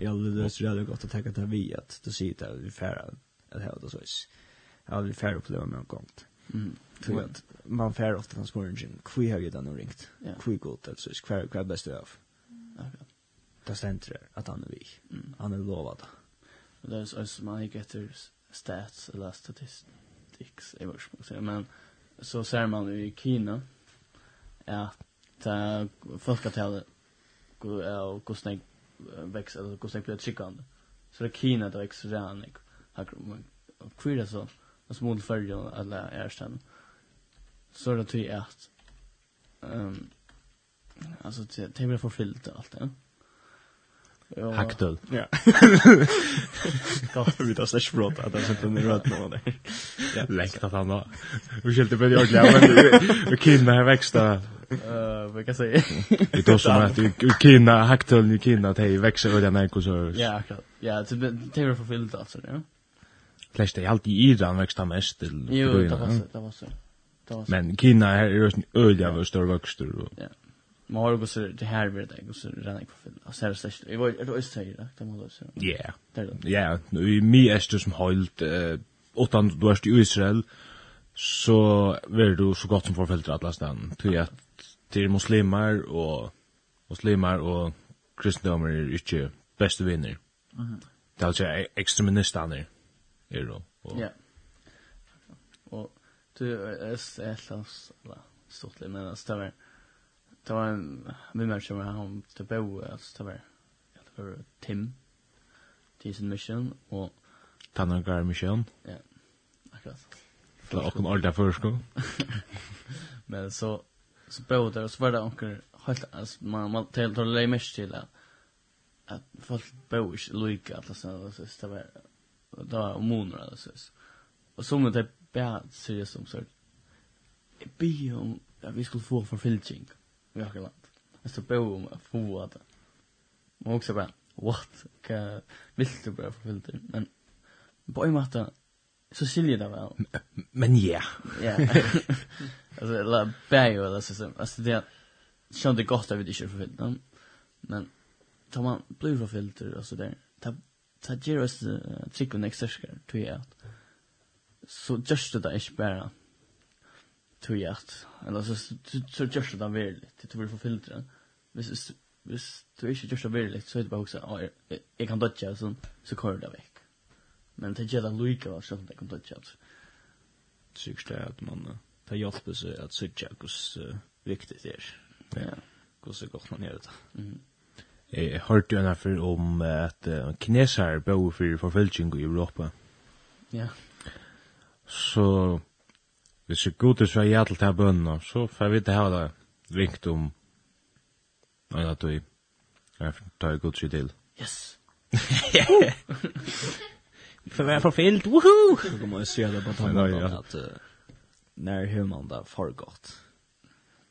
Jeg har lyst til det godt å tenke att vi att du sier det, vi færre at hava det så is. Ja jag har aldrig uppleva med en gång. Mm. Tror att man färre ofta från smörja. Kvi har ju den och ringt. Kvi gott, alltså. Kvar är bäst av. Det ständer att han är vi. Han är lovad. Det är så som man gick efter stats eller statistics. Jag vet inte. Men så ser man i Kina att folkavtalet och kostnad växer, eller kostnad blir tryckande. Så det är Kina där växer redan. här. Kvi är så alltså små förr alla är sen så det tror jag att ehm alltså det det blir förfyllt allt det. Ja. Hackdöl. Ja. Gott vi tar slash brot att det sätter ner rätt någon där. Ja, läckt att han då. Vi skulle väl jag glömma. Vi kinna här växta. Eh, vad kan säga? Det då som att vi kinna hackdöl, vi kinna att hej växer och så. Ja, akkurat. Ja, det det blir förfyllt alltså, ja flest är alltid i Iran växta mest till Jo, det var så, det var så. Men Kina här är ju öliga och större växter och Ja. Man har också det här vid det och så redan på film. Alltså det är det var det är så det må du så. Ja. Ja, i mi är som helt eh utan du är i Israel så är du så gott som förfälter alla stan. Ty att till muslimer och muslimer och kristendomar är inte bästa vänner. Mhm. Det är alltså extremisterna. Ero. Ja. Och du är sällas va. Stort men alltså det var det var en vi som var han till bo alltså det var det var Tim. Jason Mission och Tanagar Mission. Ja. Akkurat. Det var också en ordentlig förskål. Men så så bo där och så var det onkel helt alltså man man tar tar lämmer till att folk bo i Luika alltså så det var då om månader alltså. Och så men det bär seriöst som så. Be om att vi skulle få förfilching. Vi har kallat. Alltså be om att få att. Man också bara what kan vill du bara förfilching men på en måte så skiljer det väl. Men ja. Ja. Alltså la bär ju alltså så alltså det känns det gott att vi inte skulle förfilcha. Men tar man blir förfilter alltså där. Det ta ger oss trick och nästa skär tror jag. Så just det där är bara tror jag eller så så just det väl det vill få filtra. Vis vis du är just det väl så det bara också jag kan dodge så så kör det väck. Men det ger det Luca var så det kan dodge. Tycks det att man tar hjälp sig att söka hur viktigt det är. Ja. Hur så gott man gör det. Mm. Jeg hørte jo henne om at uh, kineser bor for forfølging i Europa. Ja. Så hvis jeg god til svar ja til det bønnen, så får vi ikke ha det ringt om en at vi tar god seg til. Yes! Vi får være forfyllt, woohoo! Så kan man jo se det på tanken at uh, når human da for godt.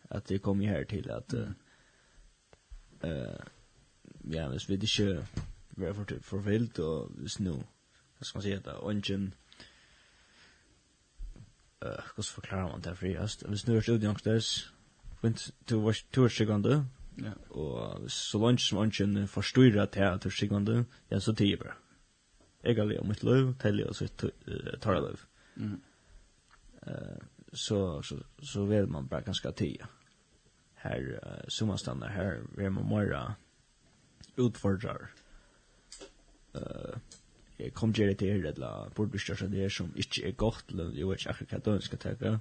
At det kommer her til at uh, uh ja, hvis vi ikke er for, for vilt, og hvis nå, hva skal man si, at ånden, uh, hvordan forklarer man det friast? Hvis nå er det utgjengsters, fint, to er sikkende, ja. og så langt som ungen forstyrrer til at du er sikkende, ja, så tider bare. Jeg har livet mitt liv, til jeg sitt tar liv. Mm. Uh, så, så, så vet man bare ganske tider. Her, uh, som man stannar her, vil man morgen, utfordrar. Eh jag kom gjerne til her, eller burde du større det som inte är gott eller jag vet inte akkurat jag ska ta tenke.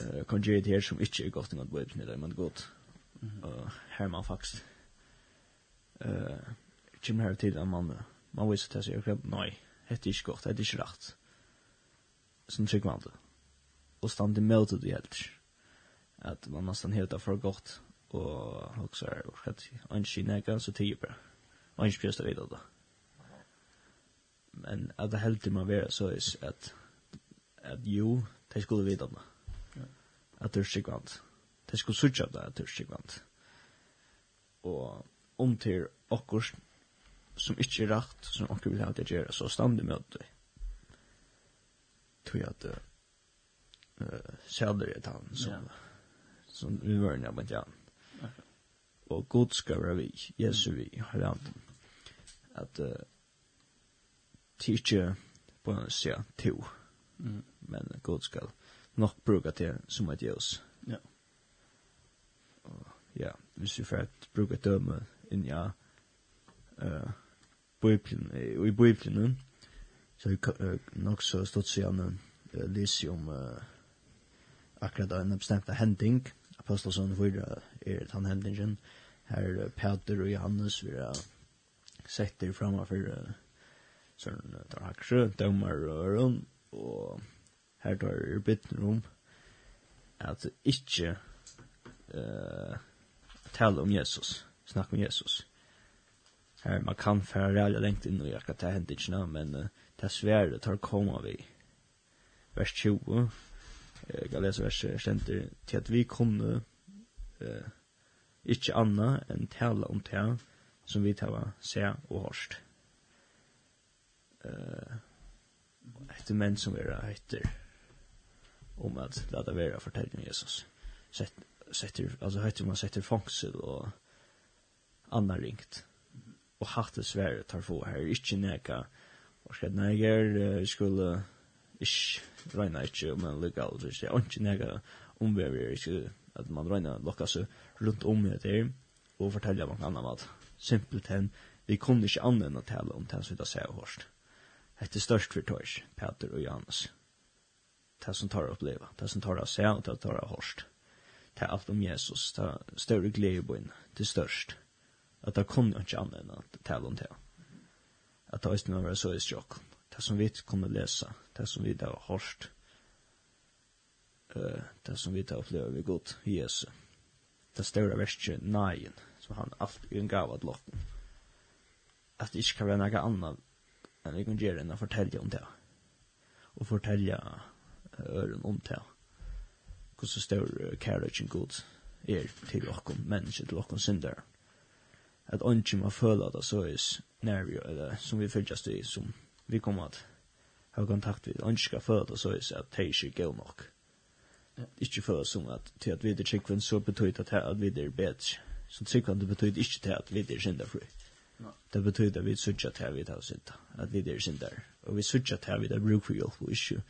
Eh kom gjerne til her som inte är gott något på när man gott. Eh, här man faktisk eh kommer här till at man man viser til seg, nej. Det är inte gott, det är inte rätt. Som tryggvante. Og stand i møte det helt. At man nesten helt er for godt og huxar og hat ein skina ganska tio bra. Ein spjøst av det da. Men at det helt til man vera så is at at jo, de skulle vita om det. At det er sikvant. De skulle sutja av det at det er sikvant. Og om til okkur som ikkje er rakt, som okkur vil ha det gjøre, så standi med det. Tog at uh, sæder er tann som, som vi var nærmant jan og god skal være vi, Jesu vi, har han, at uh, tidsje på en sida to, mm. men god skal nok bruka det som et ljus. Ja. Og, ja, hvis vi får bruka døme inn ja, uh, Bibelen, i Bibelen, så er uh, nok så stått siden uh, lyser om uh, akkurat en bestemte hending, Apostelsson 4 er den hendingen, her Peter og Johannes vi har sett det framfor uh, sånn draksjø, dømmer og øren, og her tar er bitten om at ikke uh, tale om Jesus, snakke om Jesus. Her man kan fære reale lengt inn og jakka det hendt ikke, men uh, det svære tar koma vi. Vers 20, jeg kan lese vers 20, til at vi kunne uh, ikkje anna enn tala om det som vi tar se og hørst. Uh, etter menn som er etter om at la det være Jesus. Sett, setter, altså høyter man setter fangsel og anna ringt. Og hattet svære tar få her, ikkje neka, og skjedd neger, skulle ikke regna ikkje om en legal, ikkje, ikkje neka omvever, ikkje at man regna lokka seg, rundt om det der, og fortelle noen annen mat. Simpelt hen, vi kunne ikke annet enn å tale om det som vi da ser og hørst. Hette størst for tøys, Peter og Johannes. Det som tar å oppleve, det som tar å se, og det tar å hørst. Det er alt om Jesus, det er større glede på en, det er størst. At det kunne ikke annet enn å tale om det. At det er ikke så i stjokk. Det som vi kunne lese, det som vi da har hørst, det som vi da opplever vi godt i Jesus det større verset Nain, som han allt i en gav att låten. At det ikke kan være noe annet enn vi kan gjøre enn å fortelle om det. Og fortelle øren om det. Hur så stor kärleken god er till åkken människor, till åkken synder. Att ånke man följa att det så är närvio, eller som vi fylljast i, som vi kommer att ha kontakt vid. Ånke ska føle att det så er at det ikke är god nog ikke føler som at til at vi er tryggven så betyr det at vi er bedre. Så tryggven det betyr ikke til at vi er synder fri. Det betyr at vi sørger at vi tar synda, at vi er synder. Og vi sørger at vi er bruk for hjelp, og ikke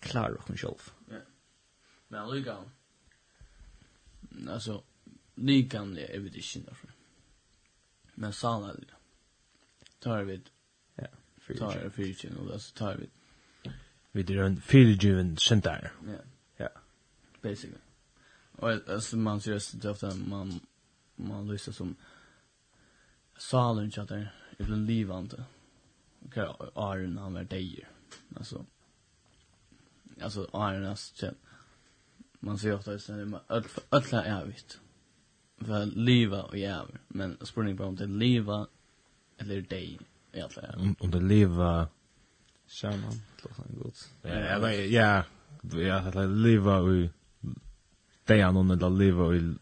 klarer oss selv. Ja. Men lykka, altså, likanlig er vi ikke synder fri. Men sannelig, tar vi Ja, fyrtjen. Tar vi fyrtjen, og så tar vi. Vi er en fyrtjen synder. Ja basically. Och alltså man ser det ofta man man lyssnar som salen där i den livande. Okej, Iron han var där. Alltså alltså Iron alltså man ser ofta att det öll öll är evigt. För liva och jävlar, men spurning på om det liva eller dig egentligen. Om, om det liva Shaman, låter han gott. Ja, ja, ja, ja, ja, ja, ja, ja, ja, det är någon eller lever i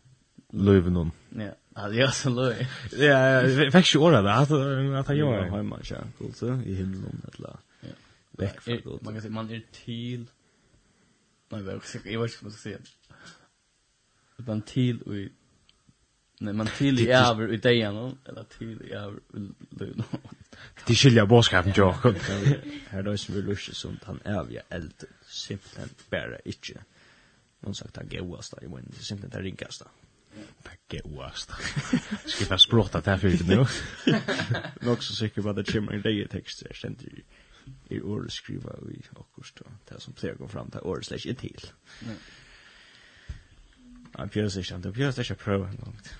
löven någon. Ja. Ja, jag så löj. Ja, jag fick ju ordet där att att han gör hemma så cool så i himlen eller. Ja. Väck för gott. Man kan säga man är till Nej, jag vet inte vad jag ska säga. Utan till och Nej, man till i över i dagen eller till i över lön. Det skiljer boskapen jag. Här då är det som han är eld Simpelthen bara inte. Någon sagt att gåast i men det är simpelthen det rinkast. Det gåast. Ska fast språta där för det nu. Nog så säker vad det kommer en det text jag ständer i i år skriva i augusti det som plejer går fram till år släcker till. Nej. Jag pjörs inte, jag pjörs inte en långt.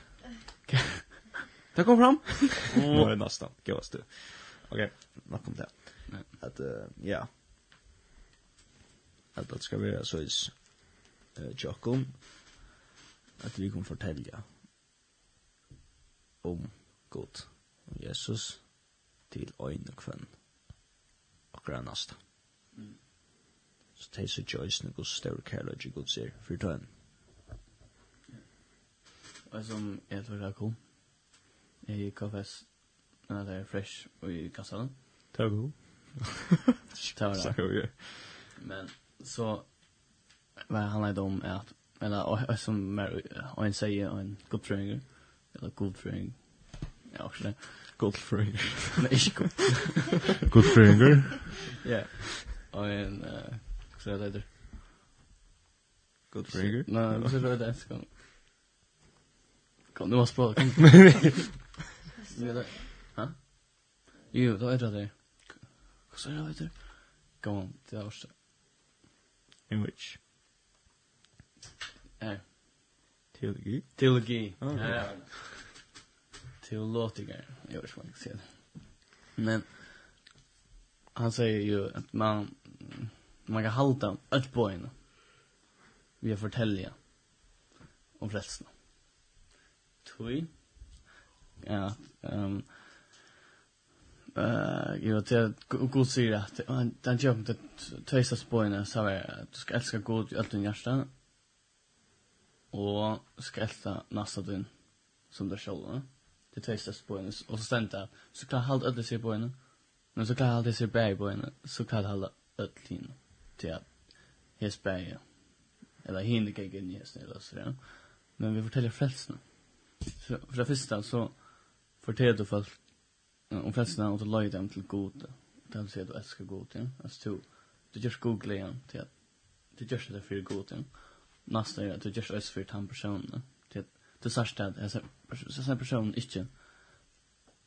Det kom fram. Nu är nästan, gåast du. Okej, nok om det. Att, ja. Att det ska vara så is tjokkum, at vi kan fortelja om Gud, om Jesus, til øyne kvann, akkurat nasta. Mm. Så det er så tjøysene Guds større kærlighet i ser, er, for tøyen. Og som jeg tror det kom cool, jeg gikk av det är fresh och i kassan. Det er cool. Det var det. Men så vad handlar det om att eller som mer en säger en god förening eller god förening ja också det. God förening nej inte god god förening ja. Och en så där där god förening nej så där det? Ska kom nu måste prata kom ha jo då är det. Där vad så där kom det är också in which Är. Teologi. Teologi. Ja. Teologiker. Jag vet inte vad jag ska säga. Men han säger ju att man man kan halta ett poäng. Vi har fortälja om frälsna. Tui. Ja, ehm eh uh, jag vet att Gud säger att han han gör det tvåsta spåren så att du ska älska Gud i allt din hjärta og skrälta nasta din som du det själva. Det tar störst på henne. Och så stämt det. Så kan halda ödla sig på henne. Men så kan halda sig berg på henne. Så kan halda ödla henne. Till att hes berg. Eller hinner gägg in i hesten eller så. Ja. Men vi fortäller frälsna. För det första så fortäller du folk om frälsna och du löj dem till god. Det vill säga att du älskar god. Ja. Alltså du, du görs god glädjen till att du görs det för god. Ja nästa är att du görs ös för den personen. Till att du särskilt att en person inte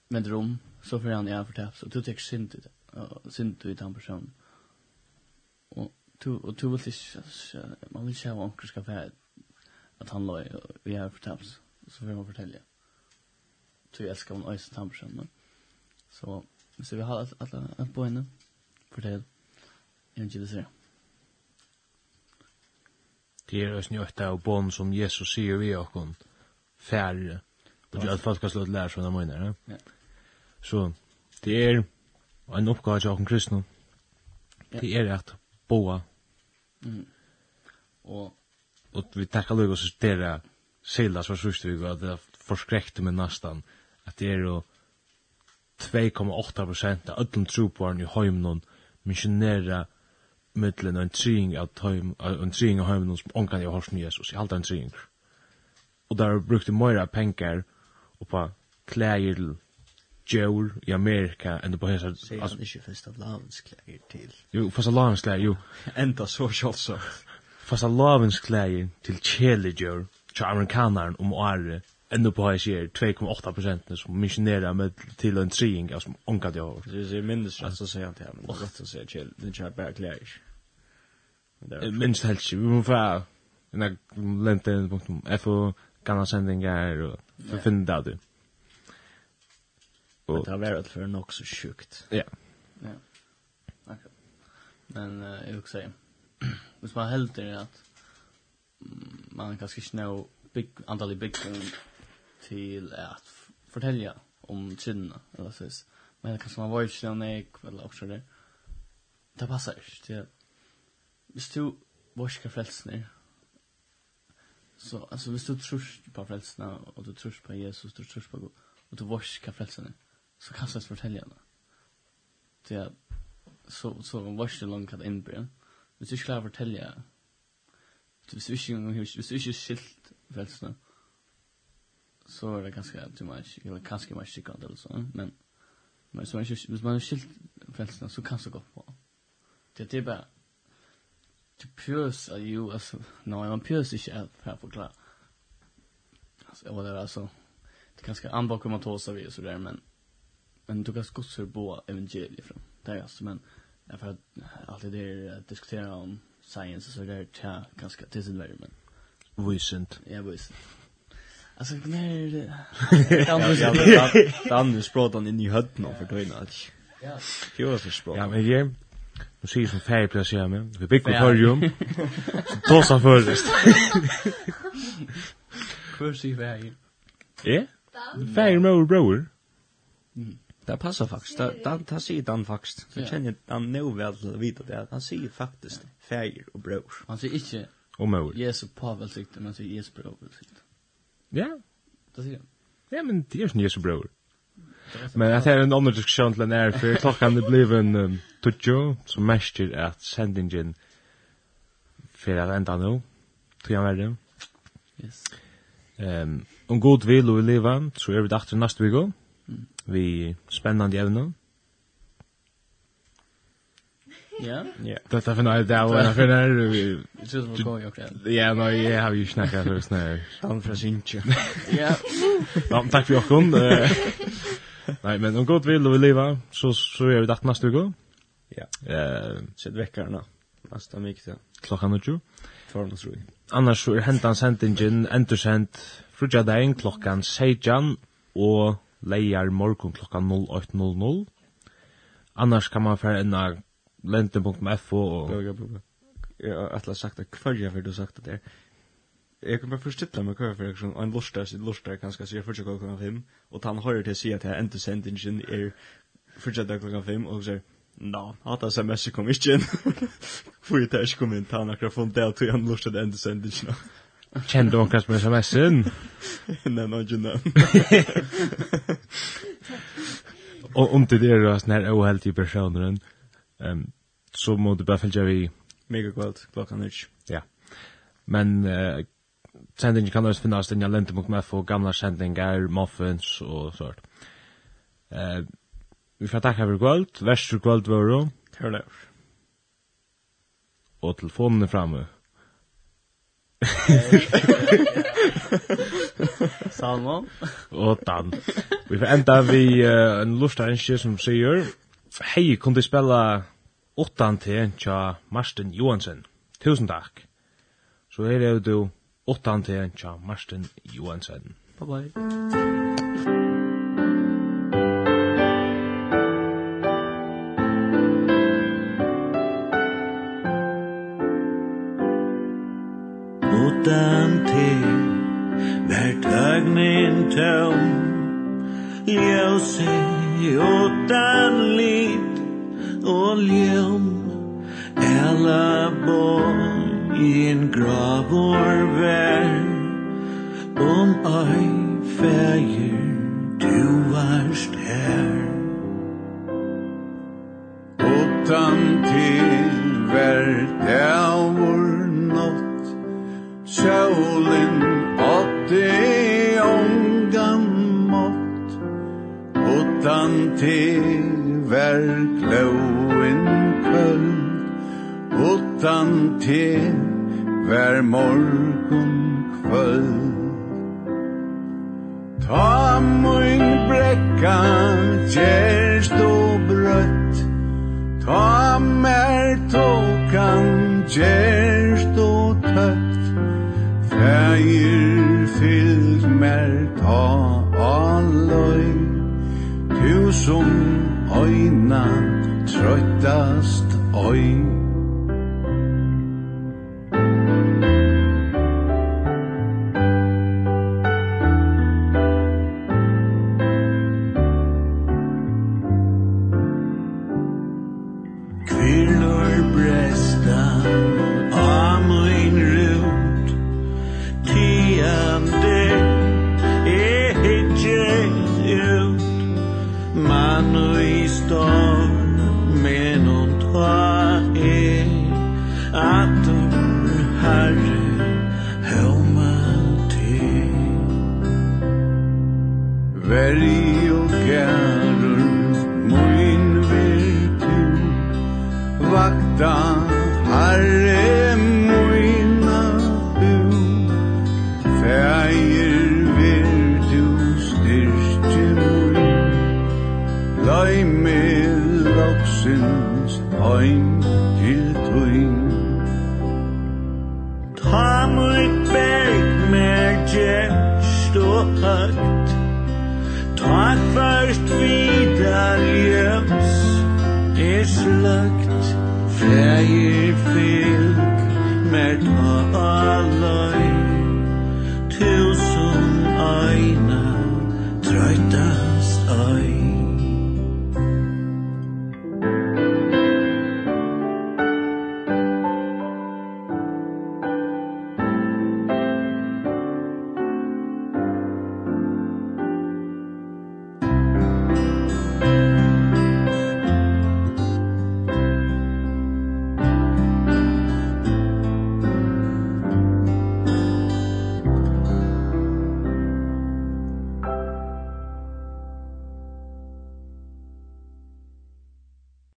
med rum så får han jag förtäpps så du tycker synd ut synd ut den personen. Och du och du vill inte man vill inte ha onkel ska få att han låg och jag förtäpps så får man fortälja. Du älskar hon ös den personen. Så så vi har alla alla på henne. Fortell. Jag vill inte säga. Det er også nøyt av bånd som Jesus sier vi och Og det Och jag fast kan slå lär såna møyner. Ja. Så det er en uppgåva jag kan kristna. Det är rätt boa. Mm. Och och vi tackar Gud så det är sällas vad sørste vi var det förskräckte med nästan att det är 2,8 av öllum trúparn i heimnon missionera mittlen en tring av heim en tring av heimen som onkan jeg har snu Jesus, jeg halte en tring Og der brukte møyra penger oppa klæger til djur i Amerika enn på hesa... altså han ikke fast av lavens klæger til? Jo, fast av lavens klæger, jo. Enda så kjolsomt. Fast av lavens klæger til kjæle djur til amerikanaren om året ännu på här sker 2,8 som missionärer med till en treing som onka det har. Det är minst chans att säga till honom. rätt att säga till den chap back clash. Minst helst helt vi må få en lenten punkt FO gamla sendingar och för finna det. Och det har varit för nog så sjukt. Ja. Ja. Okej. Men jag vill säga hvis man helt er at man kanskje ikke nå big, antallet big till att fortelle om trinna eller så. Men kanskje man var ikke inte nej eller også det. Det passer ikke til at Hvis du varskar frelsene, så, altså, hvis du tror på frelsene, og du tror på Jesus, du tror på Gud, og du varskar frelsene, så kan du fortelle henne. Til at så, så var varskar langt kan innbry. Hvis du ikke klarer å fortelle henne, hvis du ikke, hvis du ikke skilt frelsene, så är det ganske too much. Eller ganska mycket sikkert eller så. Men men så mycket hvis man skilt frelsene, så kan det gå på. Det är det bara to pierce are you as no I'm pjøs ikke er här på klar. Altså, jeg var der, alltså det ganska anbakom man tåsa vi så där men men du kan skotsa bo evangeliet från. Det är alltså men därför att alltid det är att diskutera om science så där tja ganska tills men Visent. Ja, visent. Alltså när är det? Ja, ja, Dan språt han in i hödden för då innan. Ja. Jo, det språt. Ja, men jag Nu sier som fær plass jeg med. Vi bygger førjum. Så tås han først. Hur sier fær? Ja? Fær med vår bror. Det passar faktiskt. Dan tar sig Dan faktiskt. Så känner Dan nog väl att veta det. Han säger faktiskt färger och bror. Han säger inte... Och mor. Jesu Pavel tyckte, men han säger Jesu Pavel tyckte. Ja. Det sier Ja, men det er ikke Jesu bror. Men det er en annen diskusjon til en er, for klokkan er blir en um, tutsjo, som mestjer at sendingen for at enda nå, tog han verden. Yes. Um, om god vil og vi leva, så er vi dagt til neste vik, vi spennende evne, Ja. Ja. Det är för när det var för när vi just vi går ju. Ja, no, jag har ju snackat för snö. Han för synche. Ja. Ja, tack för kon. Nej, men om gott vill och vi leva så så är vi datt nästa vecka. Ja. Eh, sätt veckorna. Nästa vecka. Klockan 20. Tornos tror Annars så är hentan sentingen entersent frugja dagen klockan 16 och leiar morgon klockan 08.00. Annars kan man färra en lenten.fo og... Jeg har atlas sagt det kvarja før du har sagt det der. Jeg kan bare forstille meg hva for jeg og en lortar, sin lortar kanskje sier fyrtja klokka fem, og han hører til å si at jeg endte sendingen er fyrtja klokka fem, og sier, Nå, hatt sms kom ikke inn. For jeg tar ikke kom inn, ta han akkurat funnet det, og tog han lortet endte sendingen. Kjenner du kanskje med sms-en? Nei, nå ikke nå. Og om til det er sånn her åheldige personer, um, så må du bare følge vi mega kvalt klokkan nyrk. Ja. Men uh, sendingen kan også finnes den jeg lente mot meg for gamla sendingar, muffins og sånt. Uh, vi får takka for kvöld. Vestur kvalt var du. Karlaur. Og telefonen er framme. Salmon. og Dan. Vi får enda vi uh, en lustarinskje som sier Hei, kunne du spela åttan til tja Marsten Johansen. Tusen takk. Så her er du åttan til tja Marsten Johansen. Bye bye. utan te Vær tøgnin tøm Ljøse utan liv og ljum Ella bor i en gravor vær. Om ei fægir du varst her. Utan til vær te Vær morgon kvöld. Ta mun brekka Gjerst og brøtt. Ta mer tokan Gjerst og tøtt. Fægir fyllt mer Ta alløy Tu som øyna Trøttast øy.